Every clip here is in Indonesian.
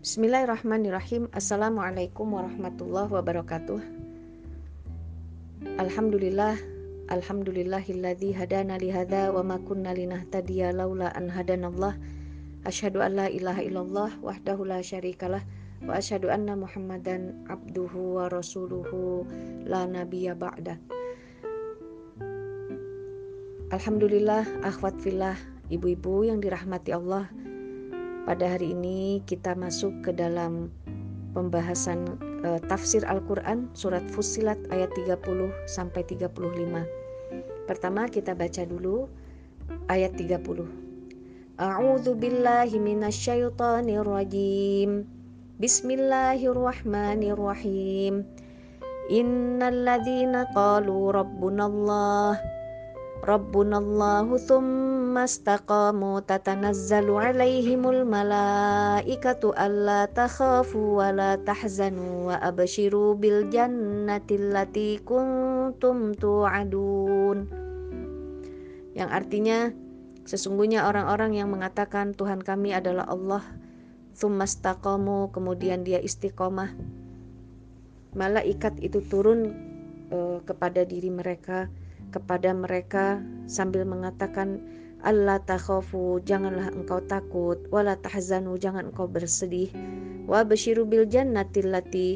Bismillahirrahmanirrahim. Assalamualaikum warahmatullahi wabarakatuh. Alhamdulillah Alhamdulillahilladzi hadana lihada wa ma kunna linahtadiya laula an hadanallah. Asyhadu an la ilaha illallah wahdahu la syarikalah wa asyhadu anna Muhammadan abduhu wa rasuluhu la nabiyya ba'da Alhamdulillah akhwat fillah ibu-ibu yang dirahmati Allah pada hari ini kita masuk ke dalam pembahasan uh, tafsir Al-Qur'an surat Fussilat ayat 30 sampai 35. Pertama kita baca dulu ayat 30. A'udzu billahi minasyaitonir rajim. Bismillahirrahmanirrahim. Innal ladzina qalu rabbunallah Rabbunallahu thumma istaqamu tatanazzalu alaihimul malaikatu alla takhafu wa la tahzanu wa abshiru bil jannati allati kuntum tu'adun. Yang artinya sesungguhnya orang-orang yang mengatakan Tuhan kami adalah Allah thumastaqamu kemudian dia istiqomah. Malaikat itu turun eh, kepada diri mereka kepada mereka sambil mengatakan Allah takhafu janganlah engkau takut wala tahzanu jangan engkau bersedih wa basyiru bil jannati lati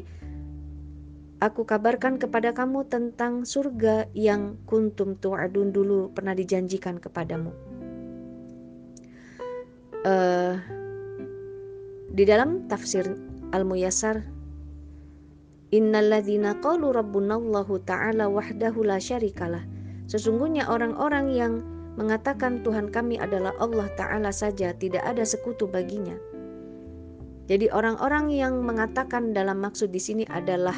Aku kabarkan kepada kamu tentang surga yang kuntum tu'adun dulu pernah dijanjikan kepadamu. Uh, di dalam tafsir Al-Muyassar Innalladzina qalu rabbunallahu ta'ala wahdahu la syarikalah. Sesungguhnya orang-orang yang mengatakan Tuhan kami adalah Allah Ta'ala saja, tidak ada sekutu baginya. Jadi orang-orang yang mengatakan dalam maksud di sini adalah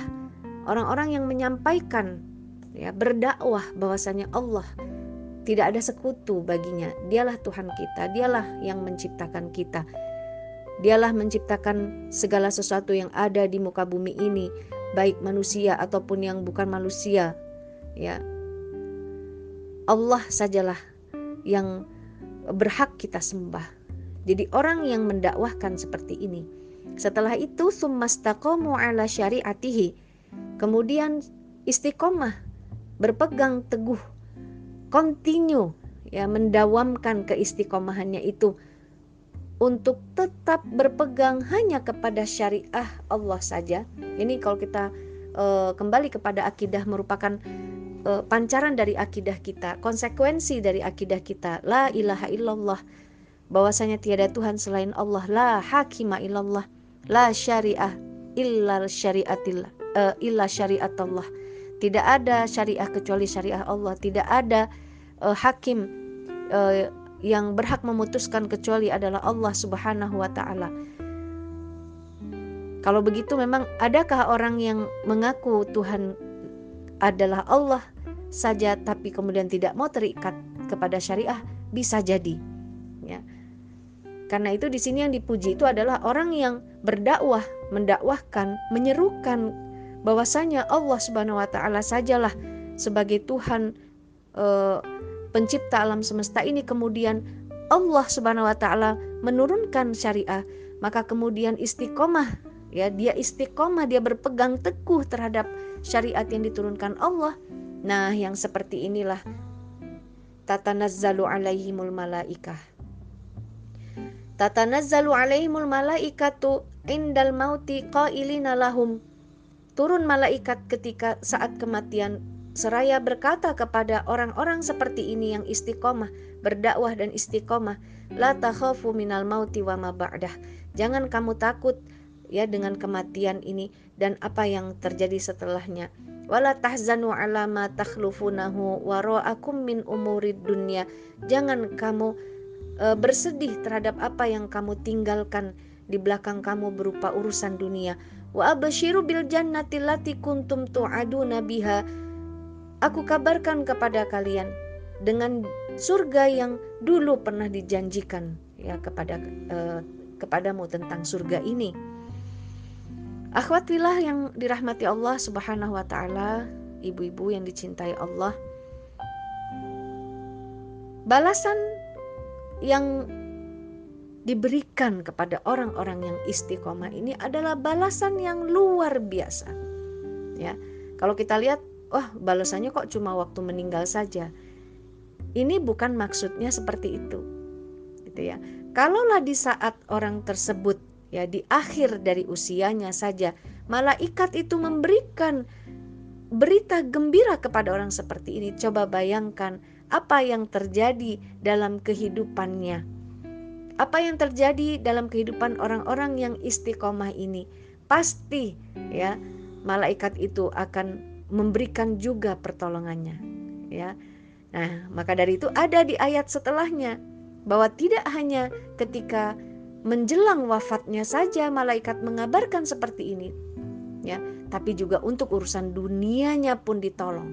orang-orang yang menyampaikan ya berdakwah bahwasanya Allah tidak ada sekutu baginya. Dialah Tuhan kita, dialah yang menciptakan kita. Dialah menciptakan segala sesuatu yang ada di muka bumi ini, baik manusia ataupun yang bukan manusia. Ya. Allah sajalah yang berhak kita sembah. Jadi orang yang mendakwahkan seperti ini. Setelah itu summastaqamu ala syariatihi. Kemudian istiqomah, berpegang teguh, continue ya mendawamkan keistiqomahannya itu untuk tetap berpegang hanya kepada syariah Allah saja. Ini kalau kita uh, kembali kepada akidah merupakan uh, pancaran dari akidah kita, konsekuensi dari akidah kita. La ilaha illallah. Bahwasanya tiada Tuhan selain Allah. La hakima illallah. La syariah illa syariatillah. Uh, illa syariat Allah. Tidak ada syariah kecuali syariah Allah. Tidak ada uh, hakim uh, yang berhak memutuskan kecuali adalah Allah Subhanahu wa taala. Kalau begitu memang adakah orang yang mengaku Tuhan adalah Allah saja tapi kemudian tidak mau terikat kepada syariah? Bisa jadi ya. Karena itu di sini yang dipuji itu adalah orang yang berdakwah mendakwahkan menyerukan bahwasanya Allah Subhanahu wa taala sajalah sebagai Tuhan e, pencipta alam semesta ini. Kemudian Allah Subhanahu wa taala menurunkan syariah maka kemudian istiqomah ya dia istiqomah dia berpegang teguh terhadap syariat yang diturunkan Allah Nah, yang seperti inilah tatanazzalu alaihimul malaikah. Tatanazzalu alaihimul malaikatu indal mauti qailina lahum. Turun malaikat ketika saat kematian seraya berkata kepada orang-orang seperti ini yang istiqomah, berdakwah dan istiqomah, la takhafu minal mauti wa ma ba'dah. Jangan kamu takut ya dengan kematian ini dan apa yang terjadi setelahnya. Wala tahzanu ala ma takhlufunahu wara'akum min umurid dunya. Jangan kamu e, bersedih terhadap apa yang kamu tinggalkan di belakang kamu berupa urusan dunia. Wa abasyiru bil jannati lati kuntum tu'aduna biha. Aku kabarkan kepada kalian dengan surga yang dulu pernah dijanjikan ya kepada e, kepadamu tentang surga ini Akhwatilah yang dirahmati Allah Subhanahu wa taala, ibu-ibu yang dicintai Allah. Balasan yang diberikan kepada orang-orang yang istiqomah ini adalah balasan yang luar biasa. Ya. Kalau kita lihat, wah balasannya kok cuma waktu meninggal saja. Ini bukan maksudnya seperti itu. Gitu ya. Kalaulah di saat orang tersebut ya di akhir dari usianya saja malaikat itu memberikan berita gembira kepada orang seperti ini. Coba bayangkan apa yang terjadi dalam kehidupannya. Apa yang terjadi dalam kehidupan orang-orang yang istiqomah ini? Pasti ya, malaikat itu akan memberikan juga pertolongannya, ya. Nah, maka dari itu ada di ayat setelahnya bahwa tidak hanya ketika menjelang wafatnya saja malaikat mengabarkan seperti ini, ya, tapi juga untuk urusan dunianya pun ditolong.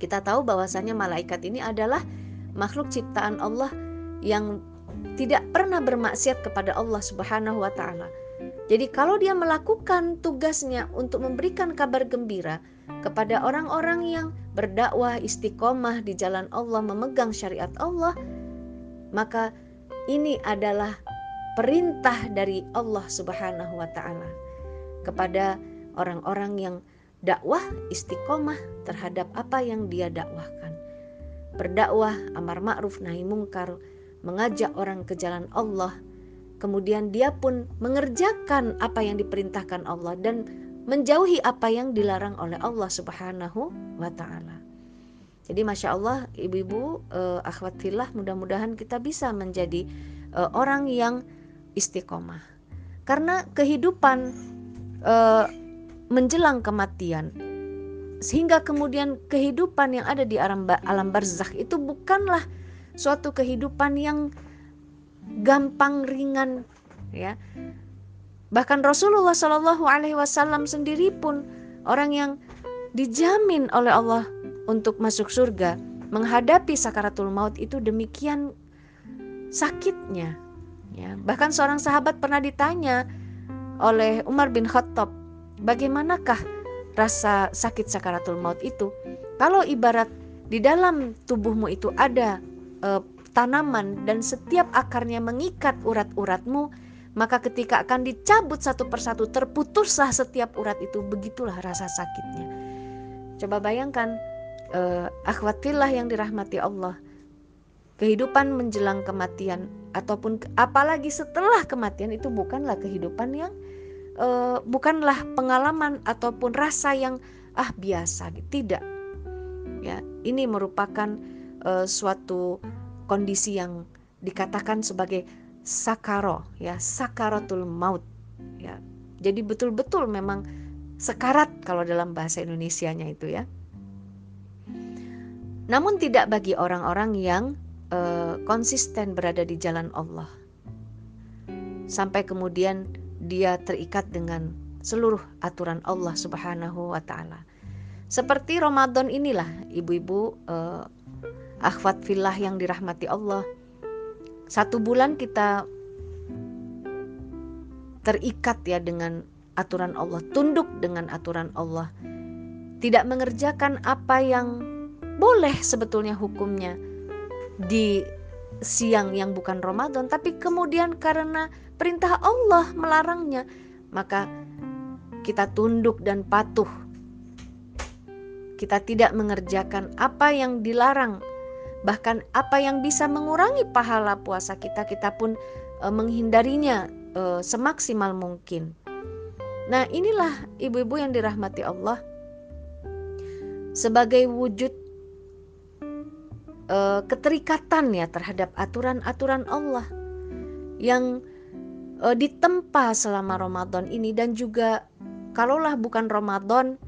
Kita tahu bahwasanya malaikat ini adalah makhluk ciptaan Allah yang tidak pernah bermaksiat kepada Allah Subhanahu wa taala. Jadi kalau dia melakukan tugasnya untuk memberikan kabar gembira kepada orang-orang yang berdakwah istiqomah di jalan Allah memegang syariat Allah, maka ini adalah perintah dari Allah Subhanahu wa taala kepada orang-orang yang dakwah istiqomah terhadap apa yang dia dakwahkan. Berdakwah amar ma'ruf nahi mungkar, mengajak orang ke jalan Allah. Kemudian dia pun mengerjakan apa yang diperintahkan Allah dan menjauhi apa yang dilarang oleh Allah Subhanahu wa taala. Jadi masya Allah ibu-ibu filah mudah-mudahan kita bisa menjadi uh, orang yang istiqomah. Karena kehidupan uh, menjelang kematian sehingga kemudian kehidupan yang ada di alam, alam barzakh itu bukanlah suatu kehidupan yang gampang ringan ya bahkan Rasulullah Shallallahu Alaihi Wasallam sendiri pun orang yang dijamin oleh Allah untuk masuk surga menghadapi sakaratul maut itu demikian sakitnya ya bahkan seorang sahabat pernah ditanya oleh Umar bin Khattab bagaimanakah rasa sakit sakaratul maut itu? Kalau ibarat di dalam tubuhmu itu ada e, tanaman dan setiap akarnya mengikat urat-uratmu, maka ketika akan dicabut satu persatu terputuslah setiap urat itu, begitulah rasa sakitnya. Coba bayangkan e, akhwat yang dirahmati Allah. Kehidupan menjelang kematian ataupun apalagi setelah kematian itu bukanlah kehidupan yang uh, bukanlah pengalaman ataupun rasa yang ah biasa. Tidak. Ya ini merupakan uh, suatu kondisi yang dikatakan sebagai sakaro ya sakaratul maut ya. Jadi betul-betul memang sekarat kalau dalam bahasa Indonesianya itu ya. Namun tidak bagi orang-orang yang uh, konsisten berada di jalan Allah sampai kemudian dia terikat dengan seluruh aturan Allah Subhanahu wa taala. Seperti Ramadan inilah ibu-ibu eh, akhwat filah yang dirahmati Allah. Satu bulan kita terikat ya dengan aturan Allah, tunduk dengan aturan Allah. Tidak mengerjakan apa yang boleh sebetulnya hukumnya di siang yang bukan Ramadan, tapi kemudian karena perintah Allah melarangnya, maka kita tunduk dan patuh. Kita tidak mengerjakan apa yang dilarang, bahkan apa yang bisa mengurangi pahala puasa kita, kita pun e, menghindarinya e, semaksimal mungkin. Nah, inilah ibu-ibu yang dirahmati Allah sebagai wujud e, keterikatan ya terhadap aturan-aturan Allah yang uh, ditempa selama Ramadan ini. Dan juga kalaulah bukan Ramadan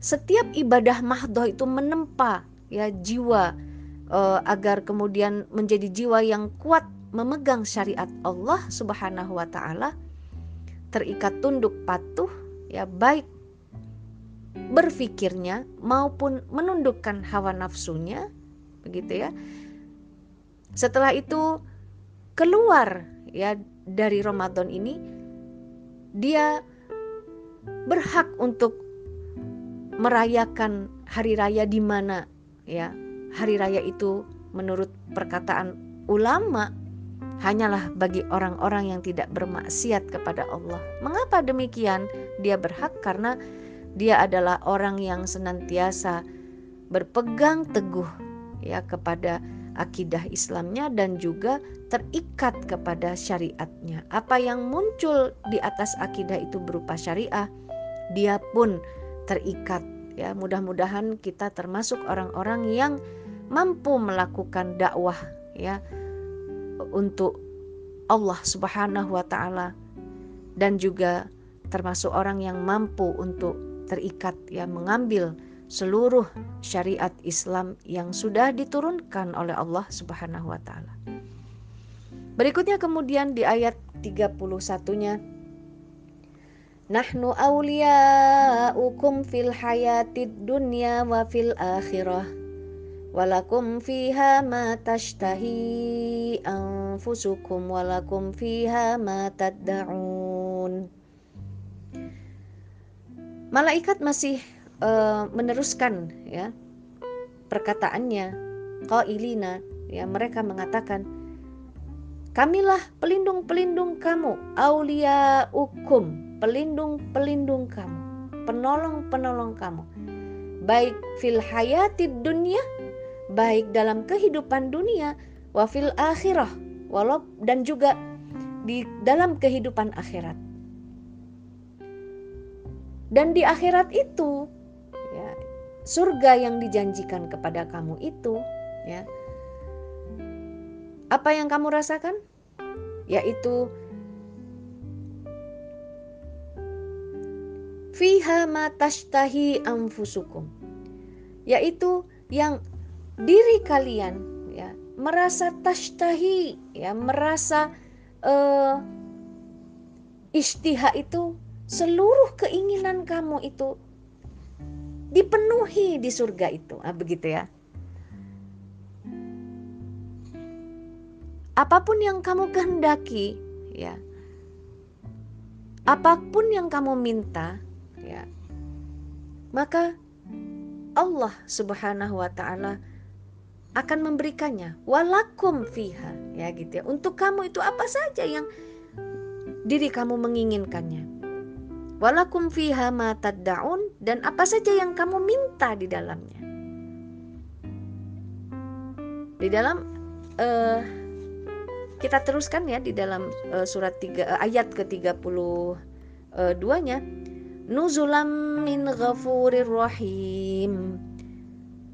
setiap ibadah mahdoh itu menempa ya jiwa uh, agar kemudian menjadi jiwa yang kuat memegang syariat Allah Subhanahu wa taala terikat tunduk patuh ya baik berfikirnya maupun menundukkan hawa nafsunya begitu ya setelah itu keluar ya dari Ramadan ini dia berhak untuk merayakan hari raya di mana ya hari raya itu menurut perkataan ulama hanyalah bagi orang-orang yang tidak bermaksiat kepada Allah. Mengapa demikian? Dia berhak karena dia adalah orang yang senantiasa berpegang teguh ya kepada akidah Islamnya dan juga terikat kepada syariatnya. Apa yang muncul di atas akidah itu berupa syariah, dia pun terikat ya. Mudah-mudahan kita termasuk orang-orang yang mampu melakukan dakwah ya untuk Allah Subhanahu wa taala dan juga termasuk orang yang mampu untuk terikat ya mengambil seluruh syariat Islam yang sudah diturunkan oleh Allah Subhanahu wa taala. Berikutnya kemudian di ayat 31-nya Nahnu awliya'ukum fil hayatid dunya wa fil akhirah walakum fiha ma tashtahi anfusukum walakum fiha ma tadda'un Malaikat masih uh, meneruskan ya perkataannya. Qailina ya mereka mengatakan kamilah pelindung-pelindung kamu aulia ukum pelindung-pelindung kamu penolong-penolong kamu. Baik fil hayati dunia baik dalam kehidupan dunia wa fil akhirah walau dan juga di dalam kehidupan akhirat. Dan di akhirat itu surga yang dijanjikan kepada kamu itu ya. Apa yang kamu rasakan? Yaitu fiha ma tashtahi anfusukum. Yaitu yang diri kalian ya merasa tashtahi ya merasa uh, istiha itu seluruh keinginan kamu itu dipenuhi di surga itu. Nah, begitu ya. Apa pun yang kamu kehendaki, ya. Apa pun yang kamu minta, ya. Maka Allah Subhanahu wa taala akan memberikannya walakum fiha ya gitu ya untuk kamu itu apa saja yang diri kamu menginginkannya Walakum fiha ma tad'un dan apa saja yang kamu minta di dalamnya. Di dalam uh, kita teruskan ya di dalam uh, surat 3 uh, eh, ayat ke-32-nya nuzulam min ghafurir rahim.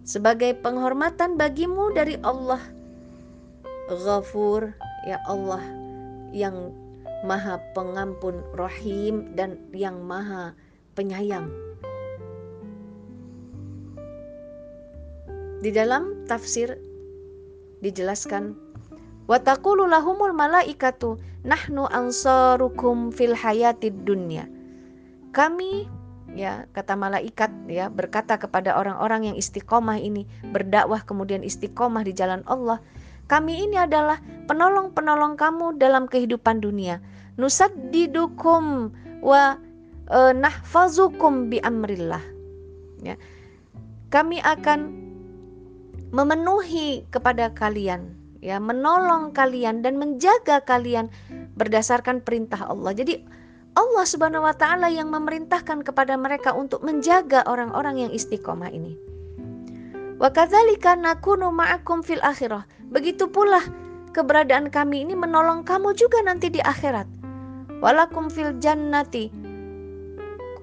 Sebagai penghormatan bagimu dari Allah. Ghafur ya Allah yang Maha Pengampun, Rahim, dan yang Maha Penyayang. Di dalam tafsir dijelaskan Wataqulu lahumul malaikatu nahnu ansarukum fil hayatid dunya. Kami ya kata malaikat ya berkata kepada orang-orang yang istiqomah ini berdakwah kemudian istiqomah di jalan Allah kami ini adalah penolong-penolong kamu dalam kehidupan dunia. Nusaddidukum wa e, nahfazukum bi amrillah. Ya. Kami akan memenuhi kepada kalian, ya, menolong kalian dan menjaga kalian berdasarkan perintah Allah. Jadi Allah Subhanahu wa taala yang memerintahkan kepada mereka untuk menjaga orang-orang yang istiqomah ini. Wa kadzalika nakunu ma'akum fil akhirah. Begitu pula keberadaan kami ini menolong kamu juga nanti di akhirat. Walakum fil jannati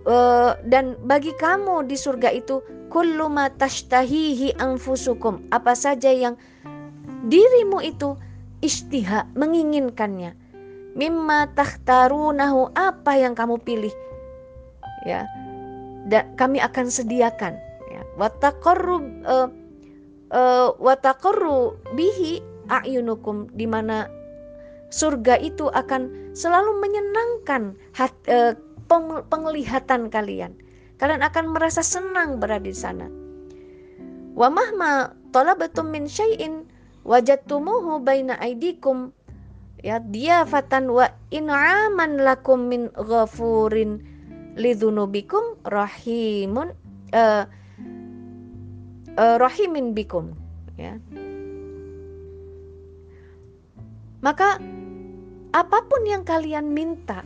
uh, dan bagi kamu di surga itu kullu ma tashtahihi anfusukum. Apa saja yang dirimu itu istiha menginginkannya. Mimma takhtarunahu apa yang kamu pilih. Ya dan kami akan sediakan. Ya wa taqarrub uh, uh, wataqarru bihi a'yunukum di mana surga itu akan selalu menyenangkan hat, uh, penglihatan kalian. Kalian akan merasa senang berada di sana. Wa mahma talabatum min syai'in wajadtumuhu baina aidikum ya dia fatan wa in'aman lakum min ghafurin lidzunubikum rahimun uh, uh, rahimin bikum ya maka apa pun yang kalian minta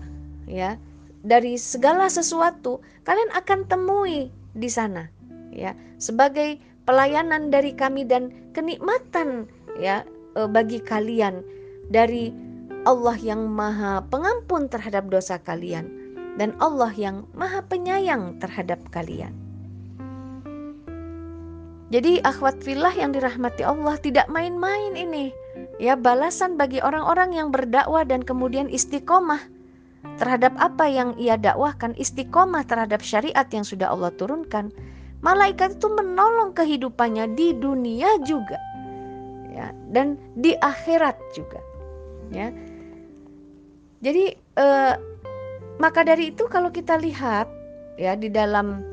ya dari segala sesuatu kalian akan temui di sana ya sebagai pelayanan dari kami dan kenikmatan ya e, bagi kalian dari Allah yang Maha Pengampun terhadap dosa kalian dan Allah yang Maha Penyayang terhadap kalian. Jadi akhwat filah yang dirahmati Allah tidak main-main ini. Ya balasan bagi orang-orang yang berdakwah dan kemudian istiqomah terhadap apa yang ia dakwahkan, istiqomah terhadap syariat yang sudah Allah turunkan. Malaikat itu menolong kehidupannya di dunia juga. Ya, dan di akhirat juga. Ya. Jadi eh, maka dari itu kalau kita lihat ya di dalam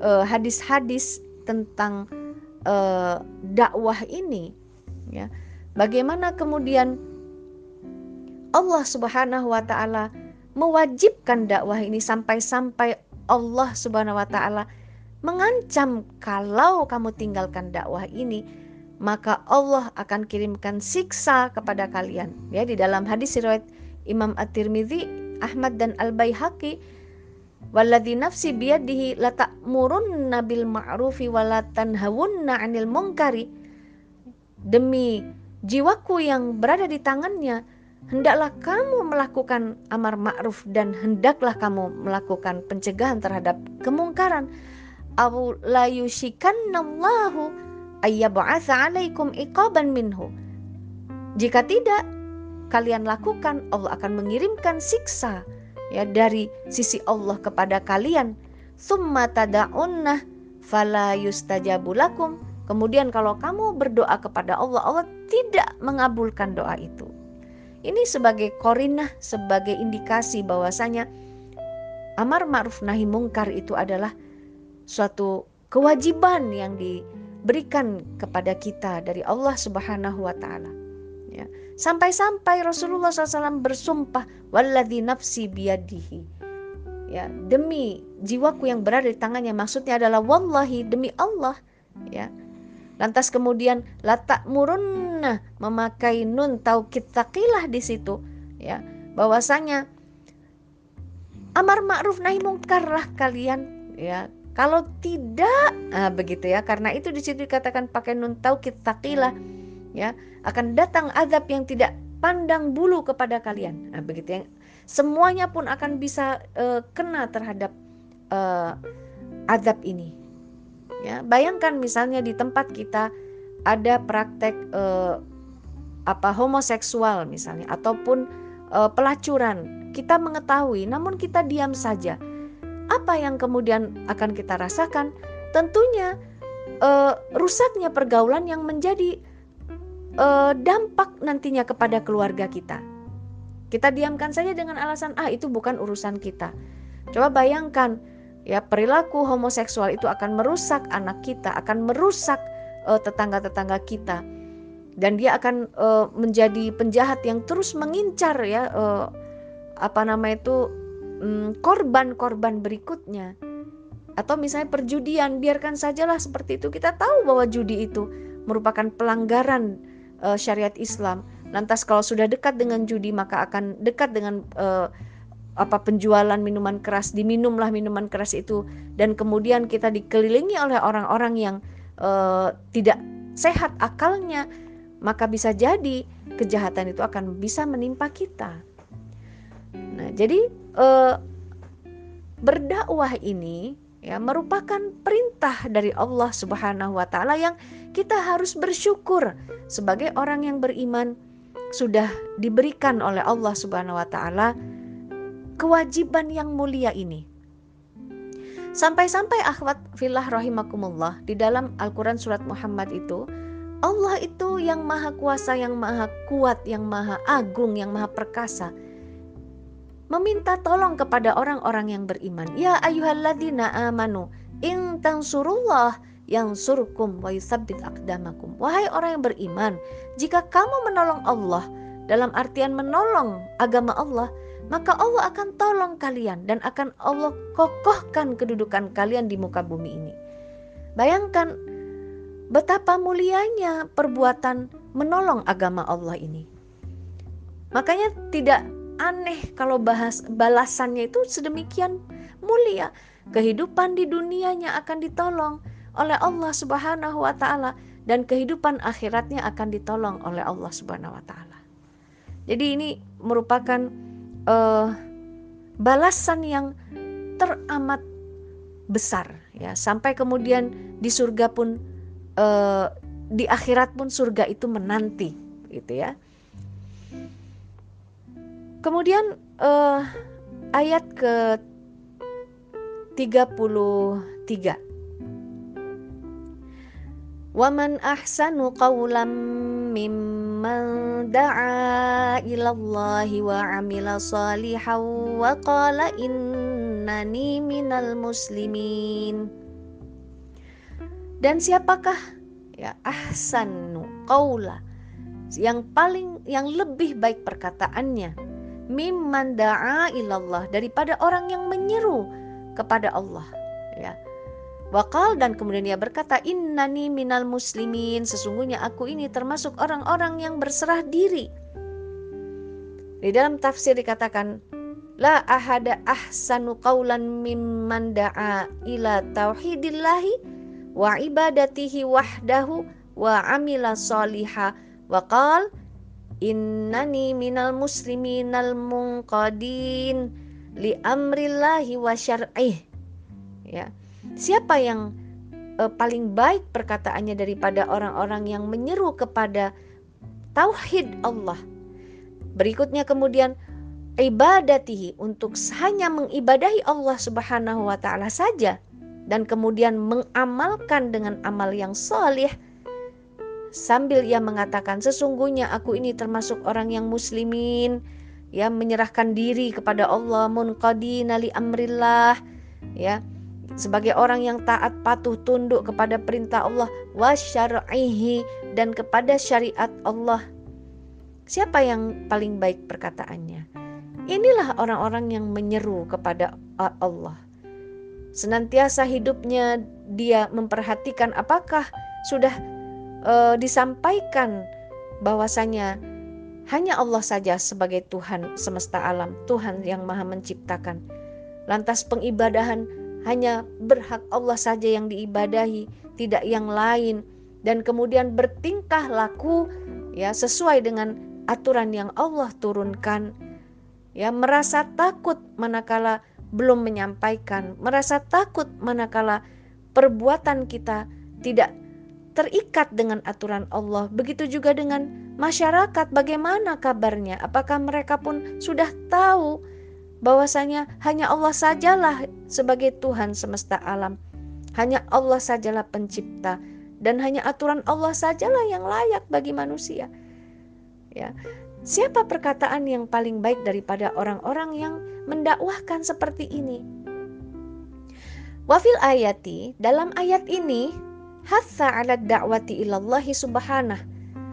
eh, hadis-hadis tentang uh, dakwah ini ya. Bagaimana kemudian Allah Subhanahu wa taala mewajibkan dakwah ini sampai-sampai Allah Subhanahu wa taala mengancam kalau kamu tinggalkan dakwah ini maka Allah akan kirimkan siksa kepada kalian. Ya di dalam hadis riwayat Imam At-Tirmidzi Ahmad dan Al-Baihaqi Walladzi nafsi biyadihi la ta'murunna bil ma'rufi wa la tanhawunna 'anil munkari. Demi jiwaku yang berada di tangannya, hendaklah kamu melakukan amar ma'ruf dan hendaklah kamu melakukan pencegahan terhadap kemungkaran. Aw la yushikannallahu ayyab'atsa 'alaikum iqaban minhu. Jika tidak kalian lakukan, Allah akan mengirimkan siksa ya dari sisi Allah kepada kalian. Summa tada'unna fala yustajabu kemudian kalau kamu berdoa kepada Allah Allah tidak mengabulkan doa itu. Ini sebagai korinah sebagai indikasi bahwasanya amar ma'ruf nahi mungkar itu adalah suatu kewajiban yang diberikan kepada kita dari Allah Subhanahu wa taala Sampai-sampai Rasulullah SAW bersumpah, "Walladzi nafsi biyadihi." Ya, demi jiwaku yang berada di tangannya maksudnya adalah wallahi demi Allah, ya. Lantas kemudian latak murunna memakai nun taukid taqilah di situ, ya. Bahwasanya amar ma'ruf nahi mungkarlah kalian, ya. Kalau tidak, nah begitu ya. Karena itu di situ dikatakan pakai nun taukid taqilah ya akan datang azab yang tidak pandang bulu kepada kalian. Nah, begitu yang semuanya pun akan bisa uh, kena terhadap uh, azab ini. Ya, bayangkan misalnya di tempat kita ada praktek uh, apa homoseksual misalnya ataupun uh, pelacuran. Kita mengetahui namun kita diam saja. Apa yang kemudian akan kita rasakan? Tentunya uh, rusaknya pergaulan yang menjadi uh, dampak nantinya kepada keluarga kita. Kita diamkan saja dengan alasan ah itu bukan urusan kita. Coba bayangkan ya perilaku homoseksual itu akan merusak anak kita, akan merusak eh, tetangga-tetangga kita. Dan dia akan uh, menjadi penjahat yang terus mengincar ya uh, apa nama itu um, korban-korban berikutnya. Atau misalnya perjudian, biarkan sajalah seperti itu. Kita tahu bahwa judi itu merupakan pelanggaran uh, syariat Islam. Lantas kalau sudah dekat dengan judi maka akan dekat dengan uh, apa penjualan minuman keras, diminumlah minuman keras itu dan kemudian kita dikelilingi oleh orang-orang yang uh, tidak sehat akalnya, maka bisa jadi kejahatan itu akan bisa menimpa kita. Nah, jadi uh, berdakwah ini ya merupakan perintah dari Allah Subhanahu wa taala yang kita harus bersyukur sebagai orang yang beriman sudah diberikan oleh Allah Subhanahu wa taala kewajiban yang mulia ini. Sampai-sampai akhwat filah rahimakumullah di dalam Al-Qur'an surat Muhammad itu Allah itu yang maha kuasa, yang maha kuat, yang maha agung, yang maha perkasa meminta tolong kepada orang-orang yang beriman. Ya ayyuhalladzina amanu in tansurullah yang surkum wa yusabbit akdamakum. Wahai orang yang beriman, jika kamu menolong Allah dalam artian menolong agama Allah, maka Allah akan tolong kalian dan akan Allah kokohkan kedudukan kalian di muka bumi ini. Bayangkan betapa mulianya perbuatan menolong agama Allah ini. Makanya tidak aneh kalau bahas balasannya itu sedemikian mulia. Kehidupan di dunianya akan ditolong oleh Allah Subhanahu wa taala dan kehidupan akhiratnya akan ditolong oleh Allah Subhanahu wa taala. Jadi ini merupakan uh, balasan yang teramat besar ya sampai kemudian di surga pun uh, di akhirat pun surga itu menanti gitu ya. Kemudian uh, ayat ke 33 Waman ahsanu qawlam mimman da'a ilallahi wa amila salihan wa qala innani Dan siapakah? Ya ahsanu qawla. Yang paling yang lebih baik perkataannya. Mimman da'a ilallah. Daripada orang yang menyeru kepada Allah. Ya Wakal dan kemudian dia berkata, Innani minal muslimin, sesungguhnya aku ini termasuk orang-orang yang berserah diri. Di dalam tafsir dikatakan, La ahada ahsanu qawlan mimman da'a ila tauhidillahi wa ibadatihi wahdahu wa amila saliha. Wa qal innani minal muslimin al munqadin li amrillahi wa syar'ih ya Siapa yang uh, paling baik perkataannya daripada orang-orang yang menyeru kepada tauhid Allah. Berikutnya kemudian ibadatihi untuk hanya mengibadahi Allah Subhanahu wa taala saja dan kemudian mengamalkan dengan amal yang soleh sambil ia mengatakan sesungguhnya aku ini termasuk orang yang muslimin ya menyerahkan diri kepada Allah munqadina li amrillah ya sebagai orang yang taat patuh tunduk kepada perintah Allah wasyar'ihi dan kepada syariat Allah. Siapa yang paling baik perkataannya? Inilah orang-orang yang menyeru kepada Allah. Senantiasa hidupnya dia memperhatikan apakah sudah uh, disampaikan bahwasanya hanya Allah saja sebagai Tuhan semesta alam, Tuhan yang Maha Menciptakan. Lantas pengibadahan hanya berhak Allah saja yang diibadahi, tidak yang lain dan kemudian bertingkah laku ya sesuai dengan aturan yang Allah turunkan. Ya, merasa takut manakala belum menyampaikan, merasa takut manakala perbuatan kita tidak terikat dengan aturan Allah. Begitu juga dengan masyarakat, bagaimana kabarnya? Apakah mereka pun sudah tahu bahwasanya hanya Allah sajalah sebagai Tuhan semesta alam. Hanya Allah sajalah pencipta dan hanya aturan Allah sajalah yang layak bagi manusia. Ya. Siapa perkataan yang paling baik daripada orang-orang yang mendakwahkan seperti ini? Wafil ayati, dalam ayat ini, hatha ala da'wati ilallahi subhanah.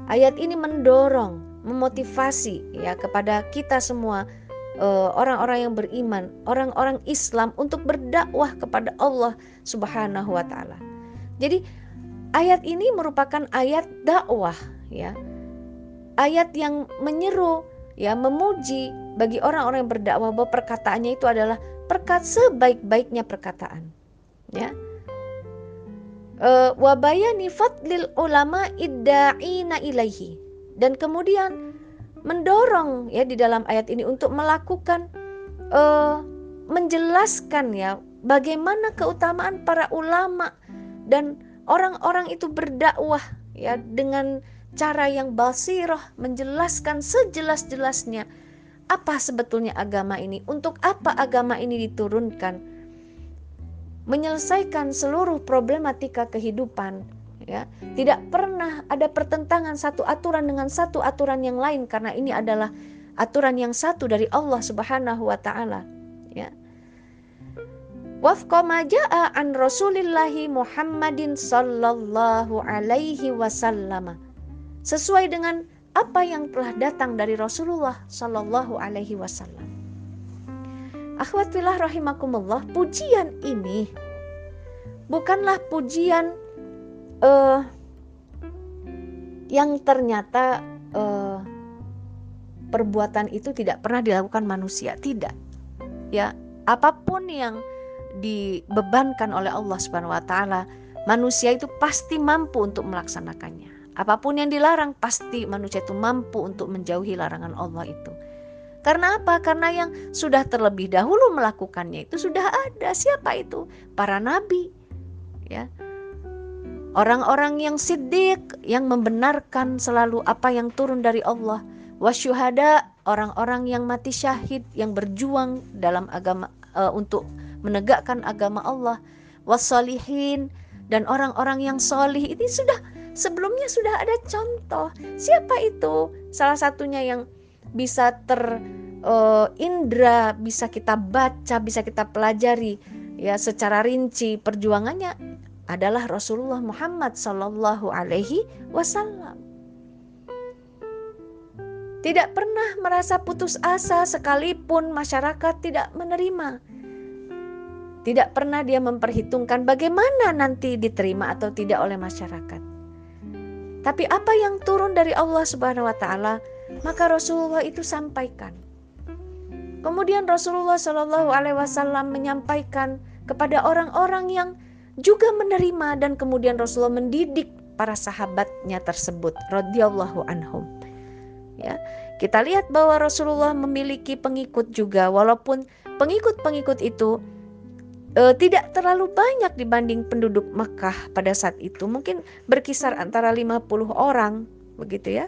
Ayat ini mendorong, memotivasi ya kepada kita semua orang-orang yang beriman, orang-orang Islam untuk berdakwah kepada Allah Subhanahu wa taala. Jadi ayat ini merupakan ayat dakwah ya. Ayat yang menyeru ya memuji bagi orang-orang yang berdakwah bahwa perkataannya itu adalah perkat sebaik-baiknya perkataan. Ya. Uh, wabayani fadlil ulama idda'ina ilaihi dan kemudian mendorong ya di dalam ayat ini untuk melakukan uh, menjelaskan ya bagaimana keutamaan para ulama dan orang-orang itu berdakwah ya dengan cara yang basirah menjelaskan sejelas-jelasnya apa sebetulnya agama ini untuk apa agama ini diturunkan menyelesaikan seluruh problematika kehidupan ya tidak pernah ada pertentangan satu aturan dengan satu aturan yang lain karena ini adalah aturan yang satu dari Allah Subhanahu wa taala ya Wafqa ja'a an Rasulillahi Muhammadin sallallahu alaihi wasallam. Sesuai dengan apa yang telah datang dari Rasulullah sallallahu alaihi wasallam. Akhwat fillah rahimakumullah, pujian ini bukanlah pujian uh, yang ternyata uh, perbuatan itu tidak pernah dilakukan manusia, tidak. Ya, apa pun yang dibebankan oleh Allah Subhanahu wa taala, manusia itu pasti mampu untuk melaksanakannya. Apa pun yang dilarang pasti manusia itu mampu untuk menjauhi larangan Allah itu. Karena apa? Karena yang sudah terlebih dahulu melakukannya itu sudah ada. Siapa itu? Para nabi. Ya. Orang-orang yang siddiq yang membenarkan selalu apa yang turun dari Allah. Wasyuhada, orang-orang yang mati syahid yang berjuang dalam agama uh, untuk menegakkan agama Allah. Wasolihin dan orang-orang yang solih ini sudah sebelumnya sudah ada contoh. Siapa itu? Salah satunya yang bisa ter uh, indra, bisa kita baca, bisa kita pelajari ya secara rinci perjuangannya adalah Rasulullah Muhammad Sallallahu Alaihi Wasallam. Tidak pernah merasa putus asa sekalipun masyarakat tidak menerima. Tidak pernah dia memperhitungkan bagaimana nanti diterima atau tidak oleh masyarakat. Tapi apa yang turun dari Allah Subhanahu wa taala, maka Rasulullah itu sampaikan. Kemudian Rasulullah Shallallahu alaihi wasallam menyampaikan kepada orang-orang yang juga menerima dan kemudian Rasulullah mendidik para sahabatnya tersebut radhiyallahu anhum. Ya, kita lihat bahwa Rasulullah memiliki pengikut juga walaupun pengikut-pengikut itu e, tidak terlalu banyak dibanding penduduk Mekah pada saat itu. Mungkin berkisar antara 50 orang begitu ya.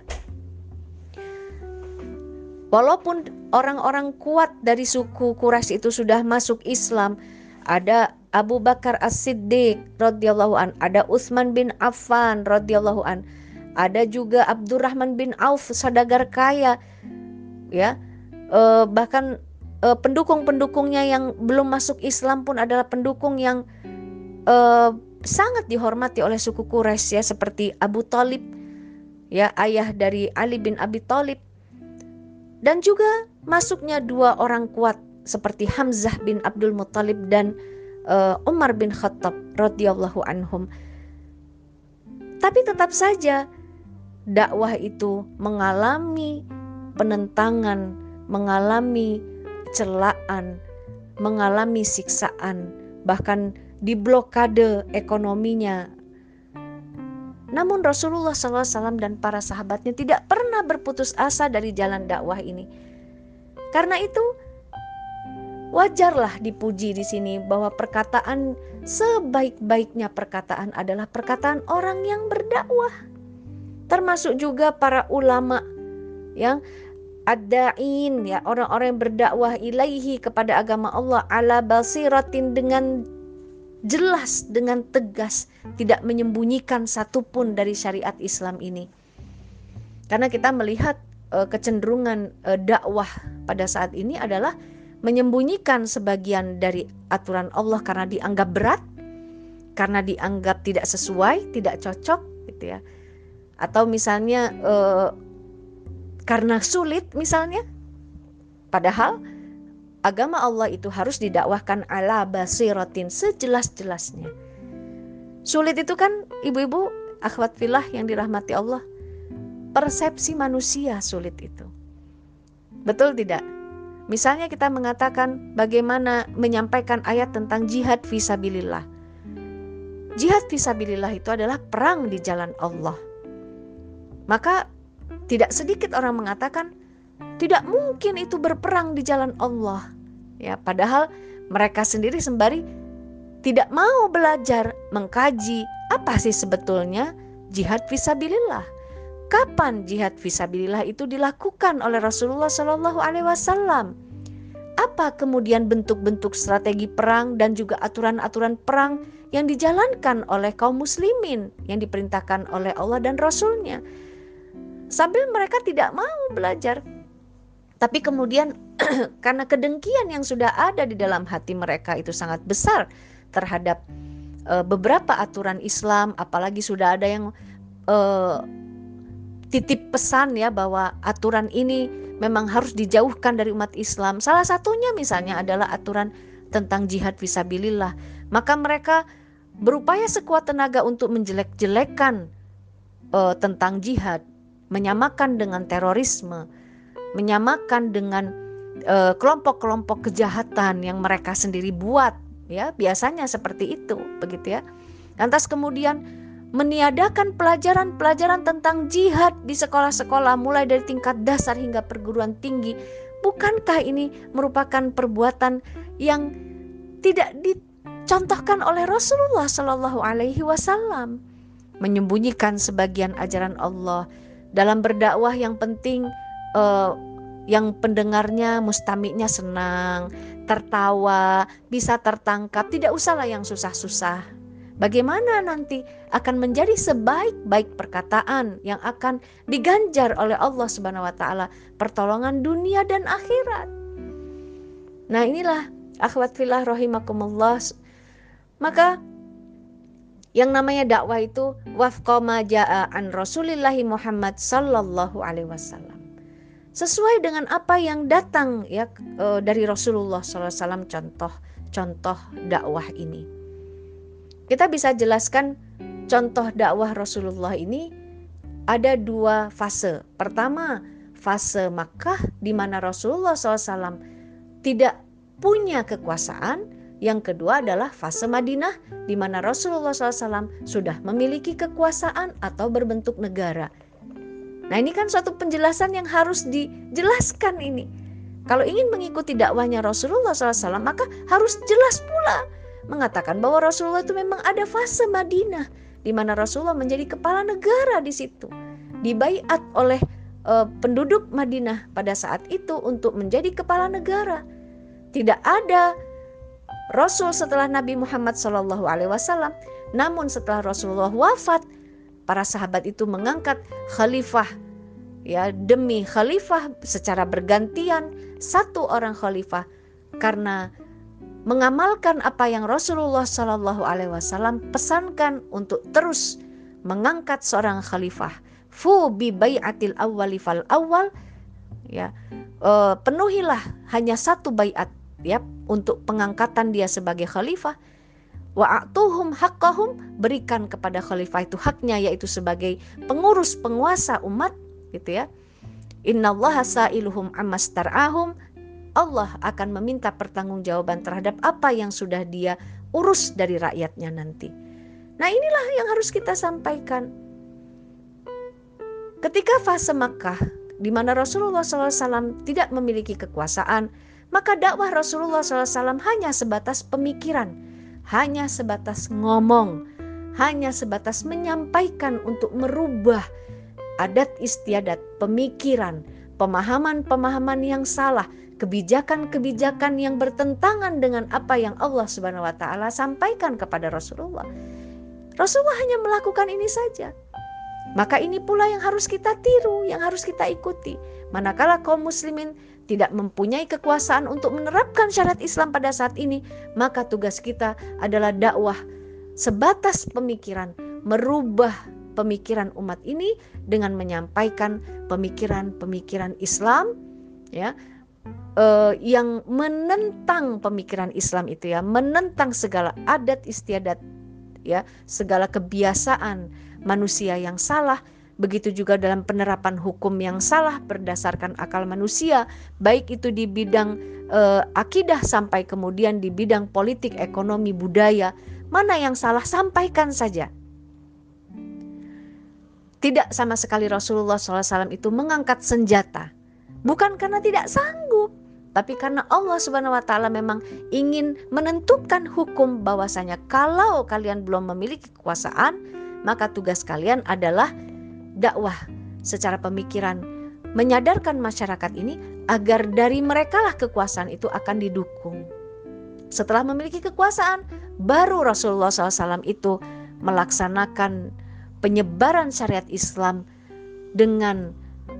Walaupun orang-orang kuat dari suku Quraisy itu sudah masuk Islam, ada Abu Bakar As-Siddiq radhiyallahu an, ada Utsman bin Affan radhiyallahu an, ada juga Abdurrahman bin Auf sadagar kaya, ya, eh, bahkan uh, pendukung-pendukungnya yang belum masuk Islam pun adalah pendukung yang uh, sangat dihormati oleh suku Quraisy ya seperti Abu Talib ya ayah dari Ali bin Abi Talib. Dan juga masuknya dua orang kuat seperti Hamzah bin Abdul Muthalib dan uh, Umar bin Khattab radhiyallahu anhum. Tapi tetap saja dakwah itu mengalami penentangan, mengalami celaan, mengalami siksaan, bahkan diblokade ekonominya. Namun Rasulullah SAW dan para sahabatnya tidak pernah berputus asa dari jalan dakwah ini. Karena itu wajarlah dipuji di sini bahwa perkataan sebaik-baiknya perkataan adalah perkataan orang yang berdakwah. Termasuk juga para ulama yang ad-da'in ya orang-orang yang berdakwah ilaihi kepada agama Allah ala basiratin dengan jelas dengan tegas tidak menyembunyikan satupun dari syariat Islam ini karena kita melihat uh, kecenderungan uh, dakwah pada saat ini adalah menyembunyikan sebagian dari aturan Allah karena dianggap berat karena dianggap tidak sesuai tidak cocok gitu ya atau misalnya uh, karena sulit misalnya. Padahal agama Allah itu harus didakwahkan ala basiratin sejelas-jelasnya. Sulit itu kan ibu-ibu akhwat filah yang dirahmati Allah. Persepsi manusia sulit itu. Betul tidak? Misalnya kita mengatakan bagaimana menyampaikan ayat tentang jihad visabilillah. Jihad visabilillah itu adalah perang di jalan Allah. Maka tidak sedikit orang mengatakan tidak mungkin itu berperang di jalan Allah. Ya, padahal mereka sendiri sembari tidak mau belajar mengkaji apa sih sebetulnya jihad visabilillah. Kapan jihad visabilillah itu dilakukan oleh Rasulullah Shallallahu Alaihi Wasallam? Apa kemudian bentuk-bentuk strategi perang dan juga aturan-aturan perang yang dijalankan oleh kaum muslimin yang diperintahkan oleh Allah dan Rasulnya? sambil mereka tidak mau belajar. Tapi kemudian karena kedengkian yang sudah ada di dalam hati mereka itu sangat besar terhadap uh, beberapa aturan Islam, apalagi sudah ada yang uh, titip pesan ya bahwa aturan ini memang harus dijauhkan dari umat Islam. Salah satunya misalnya adalah aturan tentang jihad visabilillah. Maka mereka berupaya sekuat tenaga untuk menjelek-jelekan uh, tentang jihad menyamakan dengan terorisme. menyamakan dengan eh, kelompok-kelompok uh, kejahatan yang mereka sendiri buat ya biasanya seperti itu begitu ya lantas kemudian meniadakan pelajaran-pelajaran tentang jihad di sekolah-sekolah mulai dari tingkat dasar hingga perguruan tinggi. Bukankah ini merupakan perbuatan yang tidak dicontohkan oleh Rasulullah Shallallahu Alaihi Wasallam? Menyembunyikan sebagian ajaran Allah dalam berdakwah yang penting uh, yang pendengarnya mustamiknya senang, tertawa, bisa tertangkap, tidak usahlah yang susah-susah. Bagaimana nanti akan menjadi sebaik-baik perkataan yang akan diganjar oleh Allah Subhanahu wa taala pertolongan dunia dan akhirat. Nah, inilah akhwat fillah rahimakumullah. Maka yang namanya dakwah itu wafqama jaa an Rasulillahi Muhammad sallallahu alaihi wasallam sesuai dengan apa yang datang ya e, dari Rasulullah SAW contoh contoh dakwah ini. Kita bisa jelaskan contoh dakwah Rasulullah ini ada dua fase. Pertama fase Makkah di mana Rasulullah SAW tidak punya kekuasaan. Yang kedua adalah fase Madinah di mana Rasulullah SAW sudah memiliki kekuasaan atau berbentuk negara Nah ini kan suatu penjelasan yang harus dijelaskan ini. Kalau ingin mengikuti dakwahnya Rasulullah SAW maka harus jelas pula mengatakan bahwa Rasulullah itu memang ada fase Madinah di mana Rasulullah menjadi kepala negara di situ. Dibaiat oleh uh, penduduk Madinah pada saat itu untuk menjadi kepala negara. Tidak ada Rasul setelah Nabi Muhammad SAW. Namun setelah Rasulullah wafat, para sahabat itu mengangkat khalifah ya demi khalifah secara bergantian satu orang khalifah karena mengamalkan apa yang Rasulullah Shallallahu Alaihi Wasallam pesankan untuk terus mengangkat seorang khalifah. Fu bi bayatil awwali fal awal ya uh, penuhilah hanya satu bayat ya untuk pengangkatan dia sebagai khalifah. Wa'atuhum haqqahum berikan kepada khalifah itu haknya yaitu sebagai pengurus penguasa umat gitu ya. Innallaha sa'iluhum ammastar'ahum Allah akan meminta pertanggungjawaban terhadap apa yang sudah dia urus dari rakyatnya nanti. Nah, inilah yang harus kita sampaikan. Ketika fase Makkah di mana Rasulullah SAW tidak memiliki kekuasaan, maka dakwah Rasulullah SAW hanya sebatas pemikiran hanya sebatas ngomong, hanya sebatas menyampaikan untuk merubah adat istiadat, pemikiran, pemahaman-pemahaman yang salah, kebijakan-kebijakan yang bertentangan dengan apa yang Allah Subhanahu wa taala sampaikan kepada Rasulullah. Rasulullah hanya melakukan ini saja. Maka ini pula yang harus kita tiru, yang harus kita ikuti. Manakala kaum muslimin tidak mempunyai kekuasaan untuk menerapkan syariat Islam pada saat ini, maka tugas kita adalah dakwah sebatas pemikiran, merubah pemikiran umat ini dengan menyampaikan pemikiran-pemikiran Islam ya eh, yang menentang pemikiran Islam itu ya, menentang segala adat istiadat ya, segala kebiasaan manusia yang salah Begitu juga dalam penerapan hukum yang salah berdasarkan akal manusia, baik itu di bidang eh, akidah sampai kemudian di bidang politik, ekonomi, budaya. Mana yang salah sampaikan saja. Tidak sama sekali Rasulullah SAW itu mengangkat senjata. Bukan karena tidak sanggup, tapi karena Allah Subhanahu wa taala memang ingin menentukan hukum bahwasanya kalau kalian belum memiliki kekuasaan, maka tugas kalian adalah dakwah secara pemikiran menyadarkan masyarakat ini agar dari merekalah kekuasaan itu akan didukung. Setelah memiliki kekuasaan, baru Rasulullah SAW itu melaksanakan penyebaran syariat Islam dengan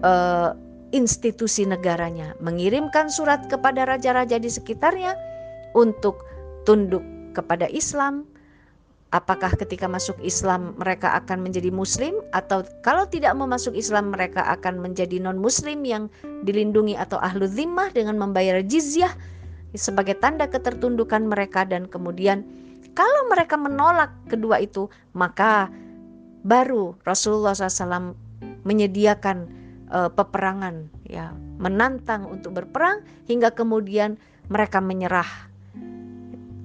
uh, institusi negaranya, mengirimkan surat kepada raja-raja di sekitarnya untuk tunduk kepada Islam, apakah ketika masuk Islam mereka akan menjadi muslim? Atau kalau tidak mau masuk Islam mereka akan menjadi non muslim yang dilindungi atau ahlu zimmah dengan membayar jizyah sebagai tanda ketertundukan mereka. Dan kemudian kalau mereka menolak kedua itu maka baru Rasulullah SAW menyediakan uh, peperangan ya menantang untuk berperang hingga kemudian mereka menyerah.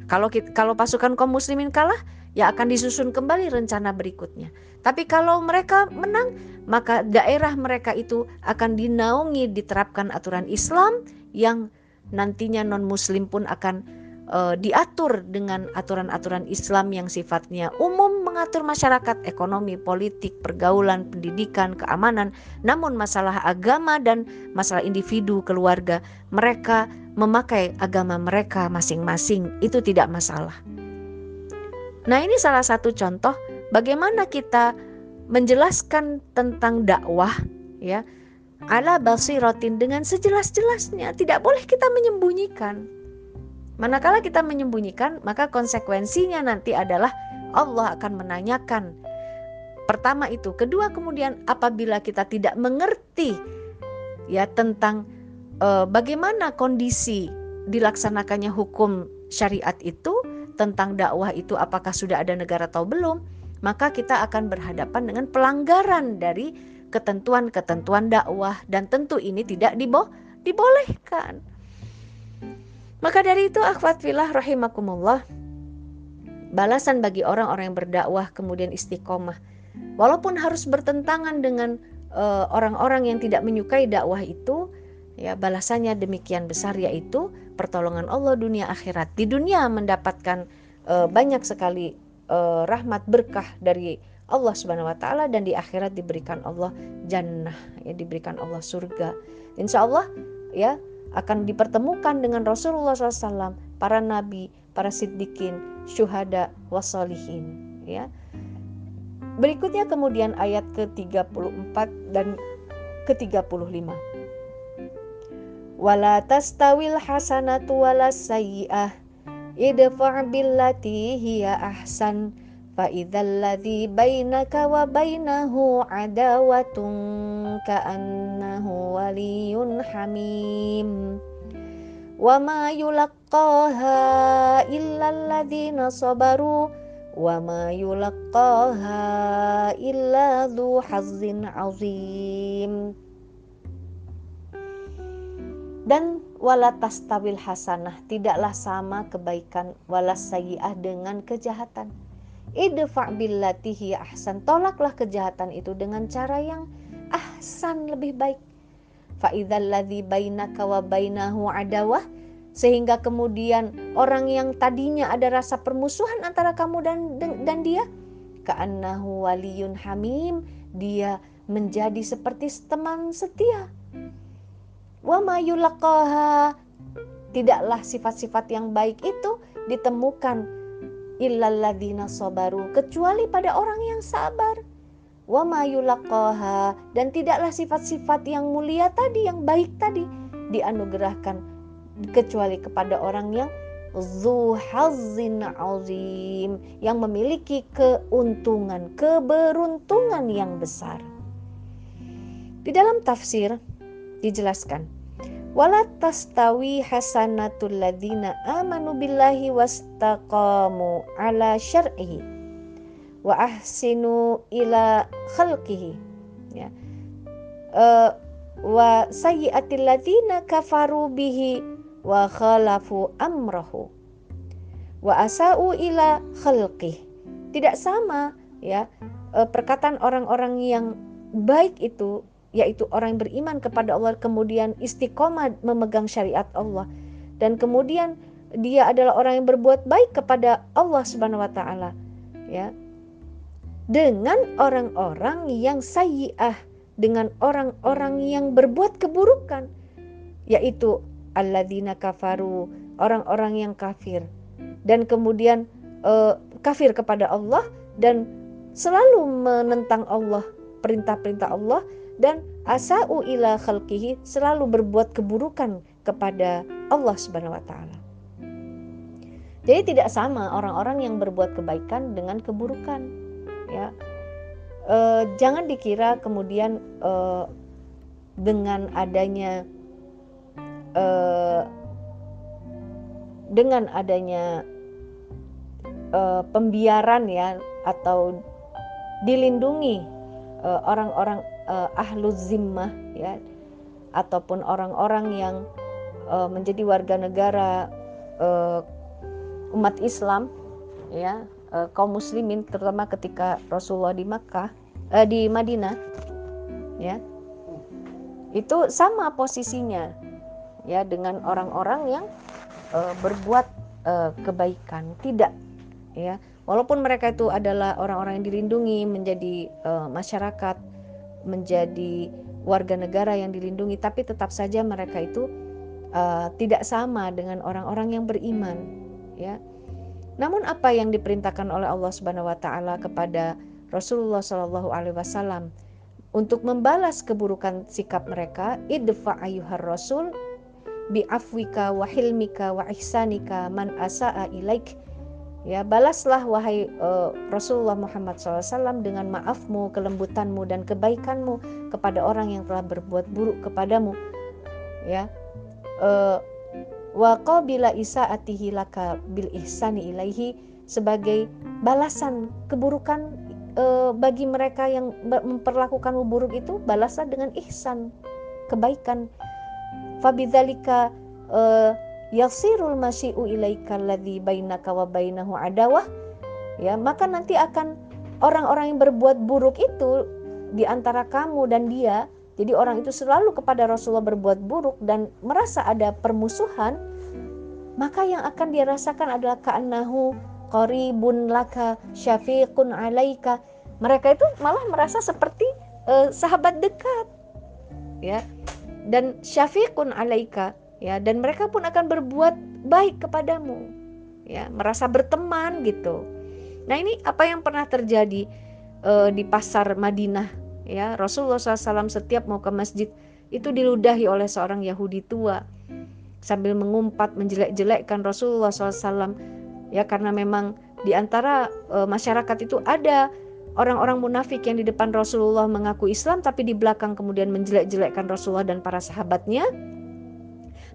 Kalau kalau pasukan kaum muslimin kalah ya akan disusun kembali rencana berikutnya. Tapi kalau mereka menang maka daerah mereka itu akan dinaungi diterapkan aturan Islam yang nantinya non muslim pun akan uh, diatur dengan aturan-aturan Islam yang sifatnya umum mengatur masyarakat, ekonomi, politik, pergaulan, pendidikan, keamanan. Namun masalah agama dan masalah individu, keluarga, mereka memakai agama mereka masing-masing itu tidak masalah. Nah, ini salah satu contoh bagaimana kita menjelaskan tentang dakwah ya ala basiratin dengan sejelas-jelasnya tidak boleh kita menyembunyikan Manakala kita menyembunyikan, maka konsekuensinya nanti adalah Allah akan menanyakan. Pertama itu, kedua kemudian apabila kita tidak mengerti ya tentang uh, bagaimana kondisi dilaksanakannya hukum syariat itu tentang dakwah itu apakah sudah ada negara atau belum, maka kita akan berhadapan dengan pelanggaran dari ketentuan-ketentuan dakwah dan tentu ini tidak dibo dibolehkan. Maka dari itu akhwat filah rahimakumullah balasan bagi orang-orang yang berdakwah kemudian istiqomah walaupun harus bertentangan dengan eh, orang-orang uh, yang tidak menyukai dakwah itu ya balasannya demikian besar yaitu pertolongan Allah dunia akhirat di dunia mendapatkan uh, banyak sekali uh, rahmat berkah dari Allah Subhanahu wa taala dan di akhirat diberikan Allah jannah ya diberikan Allah surga. Insya Allah ya akan dipertemukan dengan Rasulullah SAW, para nabi, para siddiqin, syuhada, wasolihin. Ya. Berikutnya kemudian ayat ke-34 dan ke-35. Wala tastawil hasanatu wala sayyi'ah idfa' billati hiya ahsan فإذا الذي بينك وبينه عداوة كأنه ولي حميم وما يلقاها إلا الذين صبروا وما يلقاها إلا ذو حظ عظيم dan wala tastawil hasanah tidaklah sama kebaikan wala sayyi'ah dengan kejahatan idfa billatihi ahsan. Tolaklah kejahatan itu dengan cara yang ahsan lebih baik. Fa idzalladzi bainaka wa bainahu adawah. Sehingga kemudian orang yang tadinya ada rasa permusuhan antara kamu dan dan dia ka'annahu waliyun hamim dia menjadi seperti teman setia. Wa ma tidaklah sifat-sifat yang baik itu ditemukan illalladzina sabaru kecuali pada orang yang sabar. Wa ma yulaqaha dan tidaklah sifat-sifat yang mulia tadi yang baik tadi dianugerahkan kecuali kepada orang yang zu hazin azim yang memiliki keuntungan keberuntungan yang besar. Di dalam tafsir dijelaskan wala tastawi hasanatul ladina amanu billahi wastaqamu ala syar'ihi wa ahsinu ila khalqihi. Ya. Uh, wa sayyiatil ladina kafaru bihi wa khalafu amrahu wa asau ila khalqih tidak sama ya uh, perkataan orang-orang yang baik itu yaitu orang yang beriman kepada Allah kemudian istiqomah memegang syariat Allah. Dan kemudian dia adalah orang yang berbuat baik kepada Allah Subhanahu wa taala ya. Dengan orang-orang yang sayyi'ah dengan orang-orang yang berbuat keburukan yaitu alladzina kafaru orang-orang yang kafir. Dan kemudian uh, kafir kepada Allah dan selalu menentang Allah perintah-perintah Allah dan asau ila khalqihi selalu berbuat keburukan kepada Allah Subhanahu wa taala. Jadi tidak sama orang-orang yang berbuat kebaikan dengan keburukan. Ya. E, jangan dikira kemudian e, dengan adanya e, dengan adanya e, pembiaran ya atau dilindungi orang-orang uh, ahlu zimmah ya ataupun orang-orang yang uh, menjadi warga negara uh, umat Islam ya uh, kaum muslimin terutama ketika Rasulullah di Makkah uh, di Madinah ya. Itu sama posisinya ya dengan orang-orang yang uh, berbuat uh, kebaikan. Tidak ya. Walaupun mereka itu adalah orang-orang yang dilindungi menjadi uh, masyarakat menjadi warga negara yang dilindungi tapi tetap saja mereka itu uh, tidak sama dengan orang-orang yang beriman ya. Namun apa yang diperintahkan oleh Allah Subhanahu wa taala kepada Rasulullah Shallallahu alaihi wasallam untuk membalas keburukan sikap mereka idfa ayyuhar rasul bi afwika wa hilmika wa ihsanika man asaa ilaik Ya, balaslah wahai uh, Rasulullah Muhammad SAW dengan maafmu, kelembutanmu dan kebaikanmu kepada orang yang telah berbuat buruk kepadamu. Ya. Uh, wa qabila isaatihi laka bil ihsani ilaihi sebagai balasan keburukan uh, bagi mereka yang memperlakukanmu buruk itu balaslah dengan ihsan, kebaikan. Fabidzalika uh, yasirul masyi'u ilaika alladhi bainaka wa bainahu adawah. Ya maka nanti akan orang-orang yang berbuat buruk itu di antara kamu dan dia jadi orang itu selalu kepada Rasulullah berbuat buruk dan merasa ada permusuhan maka yang akan dia rasakan adalah ka'annahu qaribun laka syafiqun alaika. Mereka itu malah merasa seperti uh, sahabat dekat. Ya dan syafiqun alaika ya dan mereka pun akan berbuat baik kepadamu. Ya merasa berteman gitu. Nah ini apa yang pernah terjadi uh, di pasar Madinah? Ya Rasulullah SAW setiap mau ke masjid itu diludahi oleh seorang Yahudi tua sambil mengumpat menjelek-jelekkan Rasulullah SAW ya karena memang di antara uh, masyarakat itu ada orang-orang munafik yang di depan Rasulullah mengaku Islam tapi di belakang kemudian menjelek-jelekkan Rasulullah dan para sahabatnya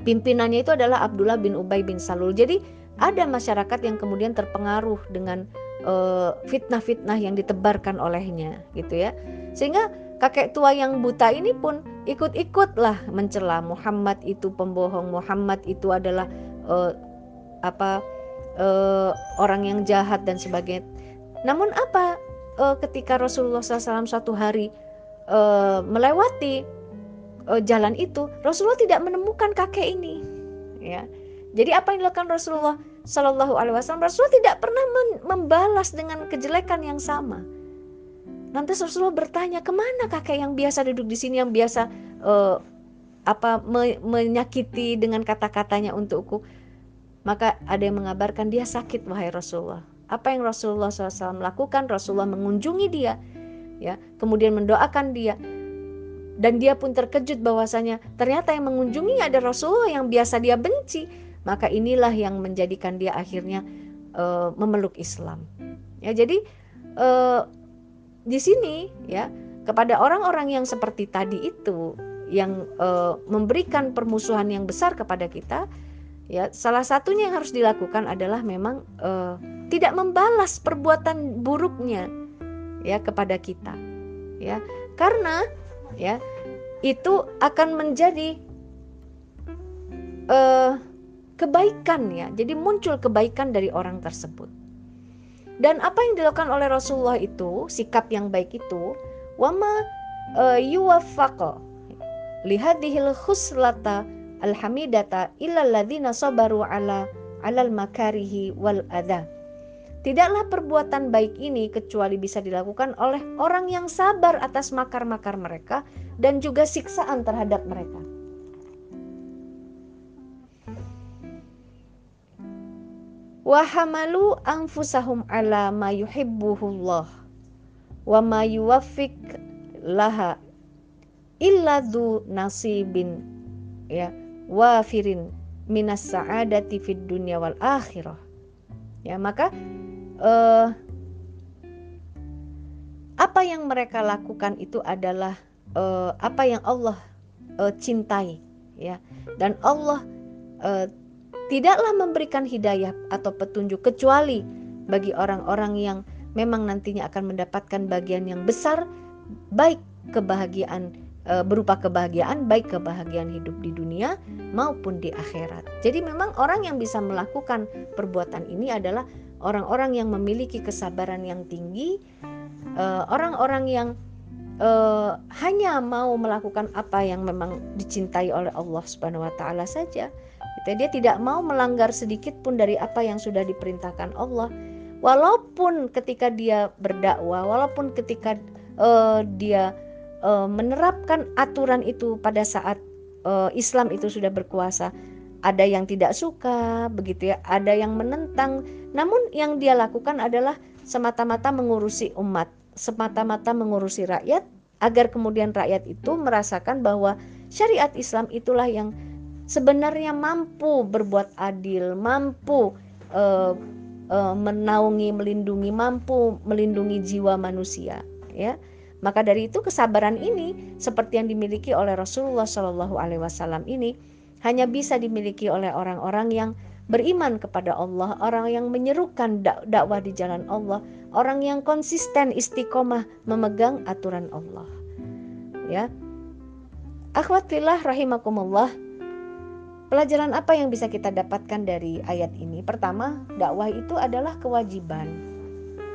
Pimpinannya itu adalah Abdullah bin Ubay bin Salul. Jadi ada masyarakat yang kemudian terpengaruh dengan eh, fitnah-fitnah yang ditebarkan olehnya gitu ya. Sehingga kakek tua yang buta ini pun ikut-ikutlah mencela Muhammad itu pembohong, Muhammad itu adalah uh, apa uh, orang yang jahat dan sebagainya. Namun apa uh, ketika Rasulullah SAW suatu hari uh, melewati uh, jalan itu Rasulullah tidak menemukan kakek ini. Ya. Jadi apa yang dilakukan Rasulullah Shallallahu Alaihi Wasallam? Rasulullah tidak pernah membalas dengan kejelekan yang sama. Nanti Rasulullah bertanya ke mana kakek yang biasa duduk di sini yang biasa uh, apa me menyakiti dengan kata-katanya untukku? Maka ada yang mengabarkan dia sakit wahai Rasulullah. Apa yang Rasulullah SAW lakukan? Rasulullah mengunjungi dia ya. Kemudian mendoakan dia dan dia pun terkejut bahwasanya ternyata yang mengunjungi ada Rasulullah yang biasa dia benci. Maka inilah yang menjadikan dia akhirnya uh, memeluk Islam. Ya jadi uh, di sini ya kepada orang-orang yang seperti tadi itu yang uh, memberikan permusuhan yang besar kepada kita ya salah satunya yang harus dilakukan adalah memang uh, tidak membalas perbuatan buruknya ya kepada kita. Ya karena ya itu akan menjadi uh, kebaikan ya. Jadi muncul kebaikan dari orang tersebut. Dan apa yang dilakukan oleh Rasulullah itu sikap yang baik itu wama uh, yuwaffaqa lihadihil khuslata alhamidata illa ladzina sabaru ala alal makarihi wal adha Tidaklah perbuatan baik ini kecuali bisa dilakukan oleh orang yang sabar atas makar-makar mereka dan juga siksaan terhadap mereka. Wahamalu anfusahum ala ma yuhibbuhullah wa ma yuwaffiq laha illa dhu nasibin ya wafirin minas sa'adati fid dunya wal akhirah. Ya, maka uh, apa yang mereka lakukan itu adalah uh, apa yang Allah uh, cintai ya dan Allah uh, tidaklah memberikan hidayah atau petunjuk kecuali bagi orang-orang yang memang nantinya akan mendapatkan bagian yang besar baik kebahagiaan berupa kebahagiaan baik kebahagiaan hidup di dunia maupun di akhirat. Jadi memang orang yang bisa melakukan perbuatan ini adalah orang-orang yang memiliki kesabaran yang tinggi, e, orang-orang yang uh, hanya mau melakukan apa yang memang dicintai oleh Allah Subhanahu wa taala saja. Gitu. Dia tidak mau melanggar sedikit pun dari apa yang sudah diperintahkan Allah. Walaupun ketika dia berdakwah, walaupun ketika uh, dia menerapkan aturan itu pada saat Islam itu sudah berkuasa, ada yang tidak suka, begitu ya, ada yang menentang. Namun yang dia lakukan adalah semata-mata mengurusi umat semata-mata mengurusi rakyat agar kemudian rakyat itu merasakan bahwa syariat Islam itulah yang sebenarnya mampu berbuat adil, mampu uh, uh, menaungi, melindungi, mampu melindungi jiwa manusia, ya. Maka dari itu kesabaran ini seperti yang dimiliki oleh Rasulullah Shallallahu Alaihi Wasallam ini hanya bisa dimiliki oleh orang-orang yang beriman kepada Allah, orang yang menyerukan dak dakwah di jalan Allah, orang yang konsisten istiqomah memegang aturan Allah. Ya. Akhwatillah rahimakumullah. Pelajaran apa yang bisa kita dapatkan dari ayat ini? Pertama, dakwah itu adalah kewajiban.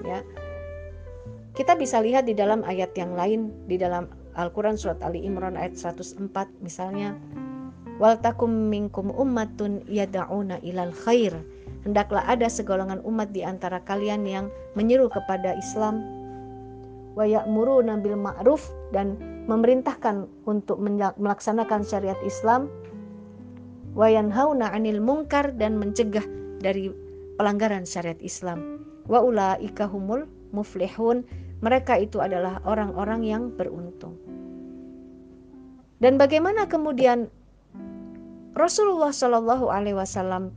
Ya. Kita bisa lihat di dalam ayat yang lain di dalam Al-Qur'an surat Ali Imran ayat 104 misalnya Wal takum minkum ummatun yada'una ilal khair. Hendaklah ada segolongan umat di antara kalian yang menyeru kepada Islam wa ya'muruna bil ma'ruf dan memerintahkan untuk melaksanakan syariat Islam wa yanhauna 'anil munkar dan mencegah dari pelanggaran syariat Islam. Wa ulaika humul muflihun. Mereka itu adalah orang-orang yang beruntung. Dan bagaimana kemudian Rasulullah Shallallahu Alaihi Wasallam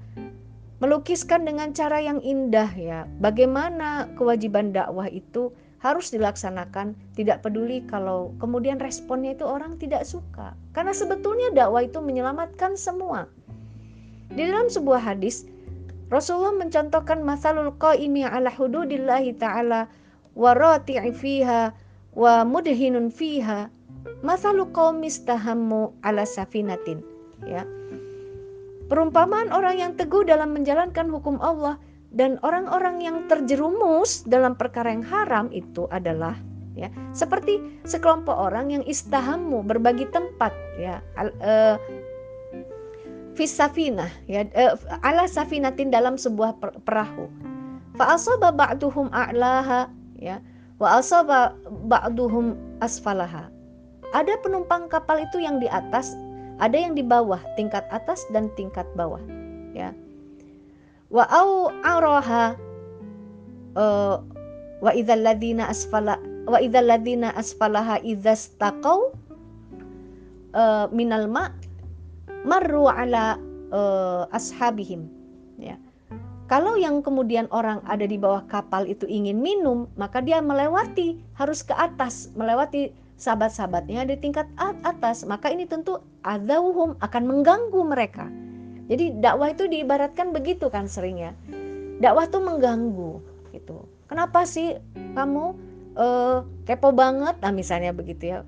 melukiskan dengan cara yang indah ya bagaimana kewajiban dakwah itu harus dilaksanakan tidak peduli kalau kemudian responnya itu orang tidak suka. Karena sebetulnya dakwah itu menyelamatkan semua. Di dalam sebuah hadis Rasulullah mencontohkan masalul qaimi ala hududillahi ta'ala wa rati'i fiha wa mudhinun fiha. Masalu qaumis ala safinatin. Ya Perumpamaan orang yang teguh dalam menjalankan hukum Allah dan orang-orang yang terjerumus dalam perkara yang haram itu adalah ya seperti sekelompok orang yang istahamu berbagi tempat ya uh, fisafina ya uh, ala safinatin dalam sebuah perahu. Fa asaba ba'duhum a'laha ya wa asaba ba'duhum asfalaha. Ada penumpang kapal itu yang di atas ada yang di bawah, tingkat atas dan tingkat bawah. Ya. Wa au araha uh, wa idzal ladina asfala wa idzal ladina asfalaha idzastaqau uh, minal ma marru ala uh, ashabihim ya kalau yang kemudian orang ada di bawah kapal itu ingin minum maka dia melewati harus ke atas melewati sahabat-sahabatnya di tingkat atas, maka ini tentu adauhum akan mengganggu mereka. Jadi dakwah itu diibaratkan begitu kan seringnya. Dakwah tuh mengganggu gitu. Kenapa sih kamu uh, kepo banget? Nah misalnya begitu ya.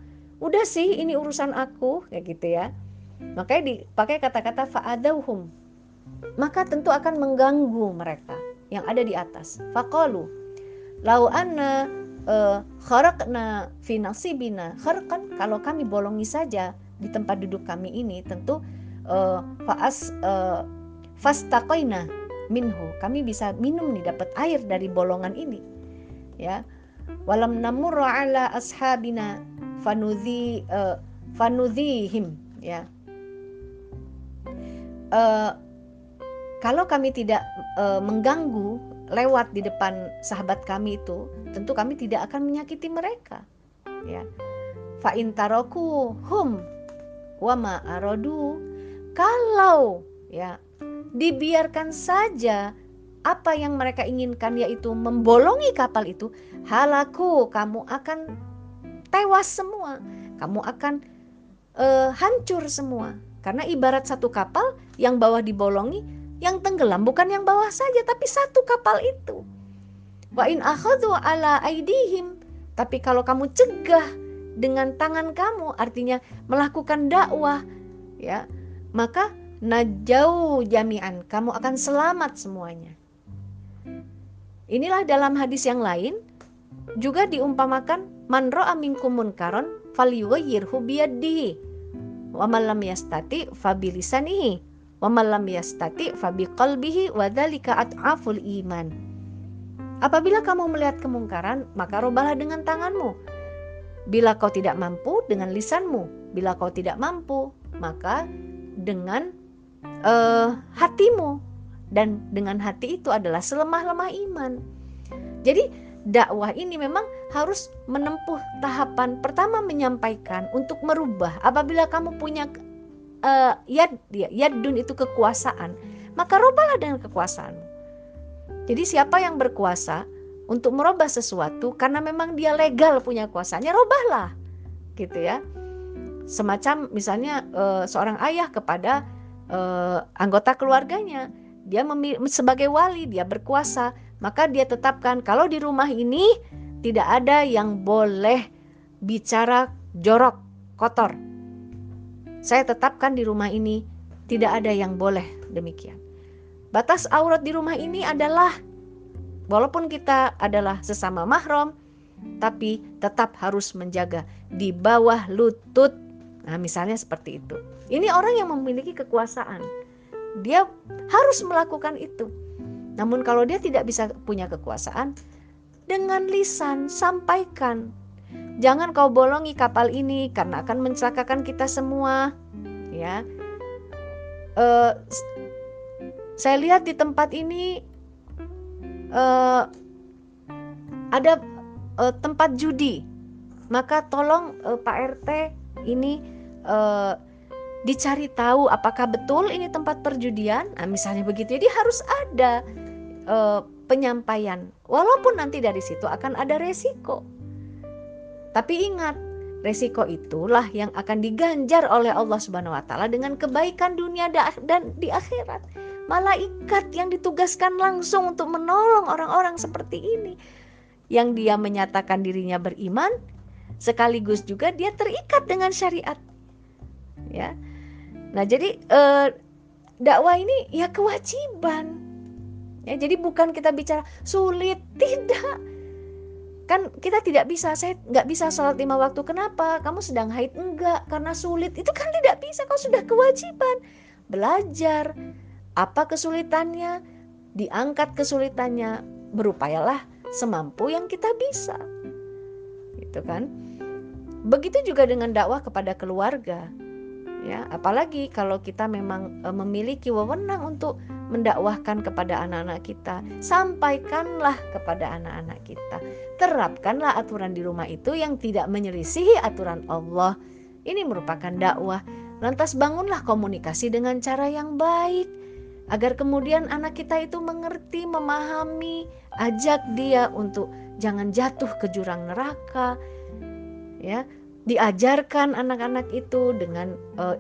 Udah sih ini urusan aku kayak gitu ya. Makanya dipakai kata-kata fa'adauhum. Maka tentu akan mengganggu mereka yang ada di atas. Faqalu lau anna kharakna fi nasibina. Kharqan kalau kami bolongi saja di tempat duduk kami ini tentu uh, faas uh, fastaqaina minhu. Kami bisa minum nih dapat air dari bolongan ini ya. Walam namur ala ashabina fanudhi fanudhihim ya. Uh, kalau kami tidak uh, mengganggu lewat di depan sahabat kami itu, tentu kami tidak akan menyakiti mereka. Ya. Fa intaroku hum wama arodu. Kalau ya dibiarkan saja apa yang mereka inginkan yaitu membolongi kapal itu, halaku kamu akan tewas semua. Kamu akan uh, hancur semua. Karena ibarat satu kapal yang bawah dibolongi, yang tenggelam bukan yang bawah saja tapi satu kapal itu. Wa in akhadhu ala aidihim. Tapi kalau kamu cegah dengan tangan kamu artinya melakukan dakwah ya maka najau jami'an kamu akan selamat semuanya inilah dalam hadis yang lain juga diumpamakan man ra'a minkum munkaron falyughayyirhu biyadihi wa man lam yastati fabilisanihi wa man lam yastati fabiqalbihi wa dzalika at'aful iman Apabila kamu melihat kemungkaran, maka robalah dengan tanganmu. Bila kau tidak mampu, dengan lisanmu. Bila kau tidak mampu, maka dengan uh, hatimu. Dan dengan hati itu adalah selemah-lemah iman. Jadi dakwah ini memang harus menempuh tahapan pertama menyampaikan untuk merubah. Apabila kamu punya uh, yad, ya, yadun itu kekuasaan, maka robalah dengan kekuasaanmu. Jadi siapa yang berkuasa untuk merubah sesuatu karena memang dia legal punya kuasanya, robahlah. Gitu ya. Semacam misalnya e, seorang ayah kepada e, anggota keluarganya, dia sebagai wali, dia berkuasa, maka dia tetapkan kalau di rumah ini tidak ada yang boleh bicara jorok, kotor. Saya tetapkan di rumah ini tidak ada yang boleh demikian. Batas aurat di rumah ini adalah walaupun kita adalah sesama mahram, tapi tetap harus menjaga di bawah lutut. Nah, misalnya seperti itu. Ini orang yang memiliki kekuasaan. Dia harus melakukan itu. Namun kalau dia tidak bisa punya kekuasaan, dengan lisan sampaikan. Jangan kau bolongi kapal ini karena akan mencelakakan kita semua. Ya. Uh, saya lihat di tempat ini uh, ada uh, tempat judi, maka tolong uh, Pak RT ini uh, dicari tahu apakah betul ini tempat perjudian. Nah, misalnya begitu, jadi harus ada uh, penyampaian, walaupun nanti dari situ akan ada resiko. Tapi ingat, resiko itulah yang akan diganjar oleh Allah Subhanahu wa taala dengan kebaikan dunia dan di akhirat. Malaikat yang ditugaskan langsung untuk menolong orang-orang seperti ini. Yang dia menyatakan dirinya beriman sekaligus juga dia terikat dengan syariat. Ya. Nah jadi eh, dakwah ini ya kewajiban. Ya jadi bukan kita bicara sulit tidak kan kita tidak bisa saya nggak bisa sholat lima waktu kenapa kamu sedang haid enggak karena sulit itu kan tidak bisa kau sudah kewajiban belajar apa kesulitannya, diangkat kesulitannya, berupayalah semampu yang kita bisa. Gitu kan? Begitu juga dengan dakwah kepada keluarga. Ya, apalagi kalau kita memang e, memiliki wewenang untuk mendakwahkan kepada anak-anak kita, sampaikanlah kepada anak-anak kita. Terapkanlah aturan di rumah itu yang tidak menyelisihi aturan Allah. Ini merupakan dakwah. Lantas bangunlah komunikasi dengan cara yang baik agar kemudian anak kita itu mengerti, memahami, ajak dia untuk jangan jatuh ke jurang neraka. Ya, diajarkan anak-anak itu dengan uh,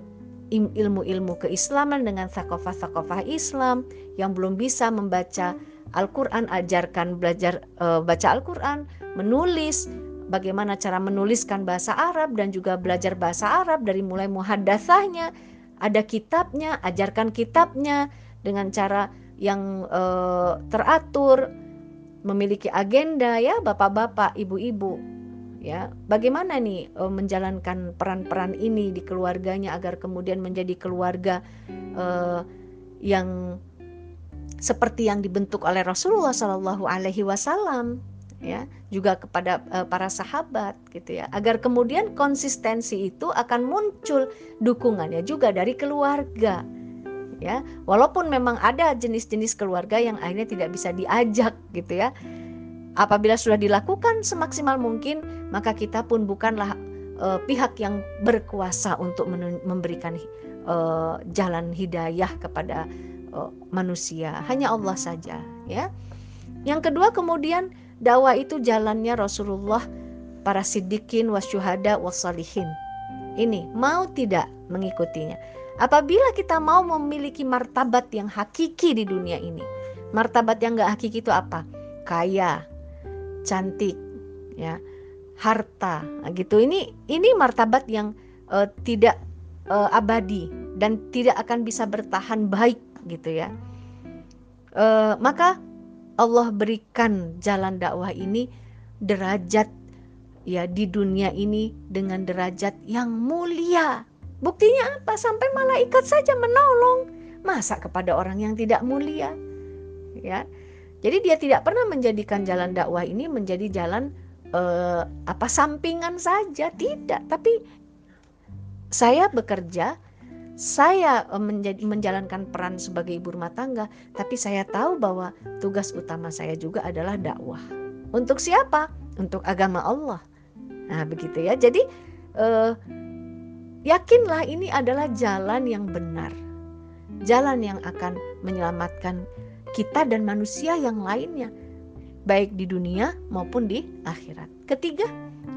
ilmu-ilmu keislaman dengan sakofah-sakofah Islam yang belum bisa membaca Al-Qur'an ajarkan belajar uh, baca Al-Qur'an, menulis, bagaimana cara menuliskan bahasa Arab dan juga belajar bahasa Arab dari mulai muhadasahnya, ada kitabnya, ajarkan kitabnya, dengan cara yang uh, teratur, memiliki agenda ya bapak-bapak, ibu-ibu. Ya, bagaimana nih uh, menjalankan peran-peran ini di keluarganya agar kemudian menjadi keluarga uh, yang seperti yang dibentuk oleh Rasulullah Shallallahu Alaihi Wasallam ya juga kepada uh, para sahabat gitu ya agar kemudian konsistensi itu akan muncul dukungannya juga dari keluarga ya. Walaupun memang ada jenis-jenis keluarga yang akhirnya tidak bisa diajak gitu ya apabila sudah dilakukan semaksimal mungkin maka kita pun bukanlah uh, pihak yang berkuasa untuk memberikan uh, jalan hidayah kepada uh, manusia. Hanya Allah saja ya. Yang kedua kemudian dakwah itu jalannya Rasulullah para siddiqin wasyuhada wasalihin ini mau tidak mengikutinya? Apabila kita mau memiliki martabat yang hakiki di dunia ini, martabat yang gak hakiki itu apa? Kaya, cantik, ya, harta. Nah, gitu. Ini ini martabat yang uh, tidak uh, abadi dan tidak akan bisa bertahan baik gitu ya. Uh, maka Allah berikan jalan dakwah ini derajat ya di dunia ini dengan derajat yang mulia. Buktinya apa? Sampai malaikat saja menolong. Masa kepada orang yang tidak mulia? Ya jadi dia tidak pernah menjadikan jalan dakwah ini menjadi jalan eh, apa sampingan saja, tidak. Tapi saya bekerja, saya eh, menjadi, menjalankan peran sebagai ibu rumah tangga, tapi saya tahu bahwa tugas utama saya juga adalah dakwah. Untuk siapa? Untuk agama Allah. Nah, begitu ya. Jadi eh, yakinlah ini adalah jalan yang benar. Jalan yang akan menyelamatkan kita dan manusia yang lainnya, baik di dunia maupun di akhirat. Ketiga,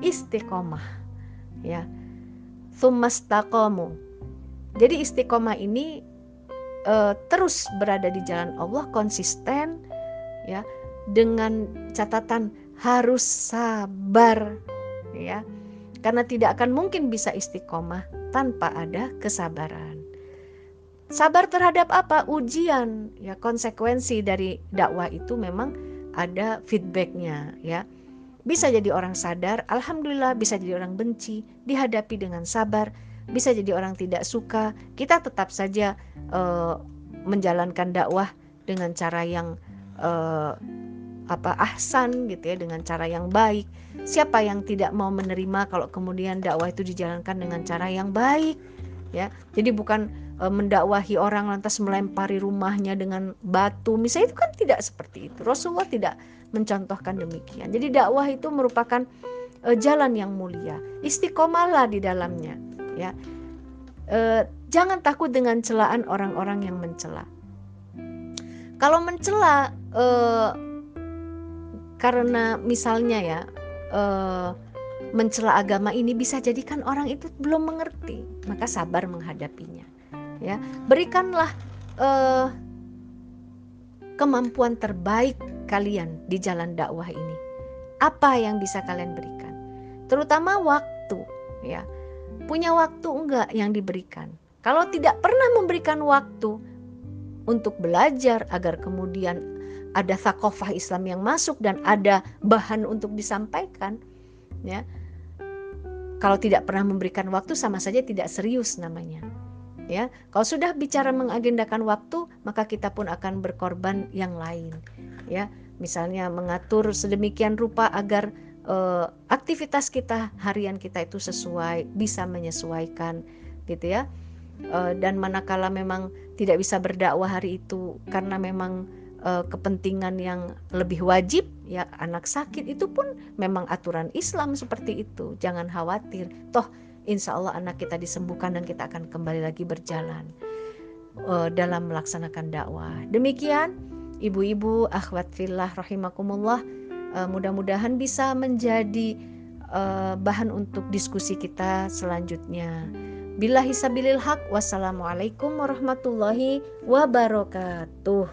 istiqomah. Ya. Tsumastaqamu. Jadi istiqomah ini uh, terus berada di jalan Allah konsisten ya dengan catatan harus sabar ya. Karena tidak akan mungkin bisa istiqomah tanpa ada kesabaran. Sabar terhadap apa? Ujian, ya konsekuensi dari dakwah itu memang ada feedbacknya, ya. Bisa jadi orang sadar, alhamdulillah bisa jadi orang benci, dihadapi dengan sabar, bisa jadi orang tidak suka, kita tetap saja uh, menjalankan dakwah dengan cara yang uh, apa ahsan gitu ya dengan cara yang baik. Siapa yang tidak mau menerima kalau kemudian dakwah itu dijalankan dengan cara yang baik ya. Jadi bukan mendakwahi orang lantas melempari rumahnya dengan batu. Misalnya itu kan tidak seperti itu. Rasulullah tidak mencontohkan demikian. Jadi dakwah itu merupakan e, jalan yang mulia. Istiqomahlah di dalamnya ya. E, jangan takut dengan celaan orang-orang yang mencela. Kalau mencela karena misalnya ya mencela agama ini bisa jadikan orang itu belum mengerti maka sabar menghadapinya ya berikanlah uh, kemampuan terbaik kalian di jalan dakwah ini. Apa yang bisa kalian berikan? Terutama waktu ya. Punya waktu enggak yang diberikan? Kalau tidak pernah memberikan waktu untuk belajar agar kemudian ada sakofah Islam yang masuk dan ada bahan untuk disampaikan ya. Kalau tidak pernah memberikan waktu sama saja tidak serius namanya ya kalau sudah bicara mengagendakan waktu maka kita pun akan berkorban yang lain. Ya misalnya mengatur sedemikian rupa agar uh, aktivitas kita harian kita itu sesuai bisa menyesuaikan gitu ya. Uh, dan manakala memang tidak bisa berdakwah hari itu karena memang uh, kepentingan yang lebih wajib ya anak sakit itu pun memang aturan Islam seperti itu. Jangan khawatir. Toh insya Allah anak kita disembuhkan dan kita akan kembali lagi berjalan uh, dalam melaksanakan dakwah. Demikian ibu-ibu akhwat fillah rahimakumullah uh, mudah-mudahan bisa menjadi uh, bahan untuk diskusi kita selanjutnya. Bila hisabilil haq wassalamualaikum warahmatullahi wabarakatuh.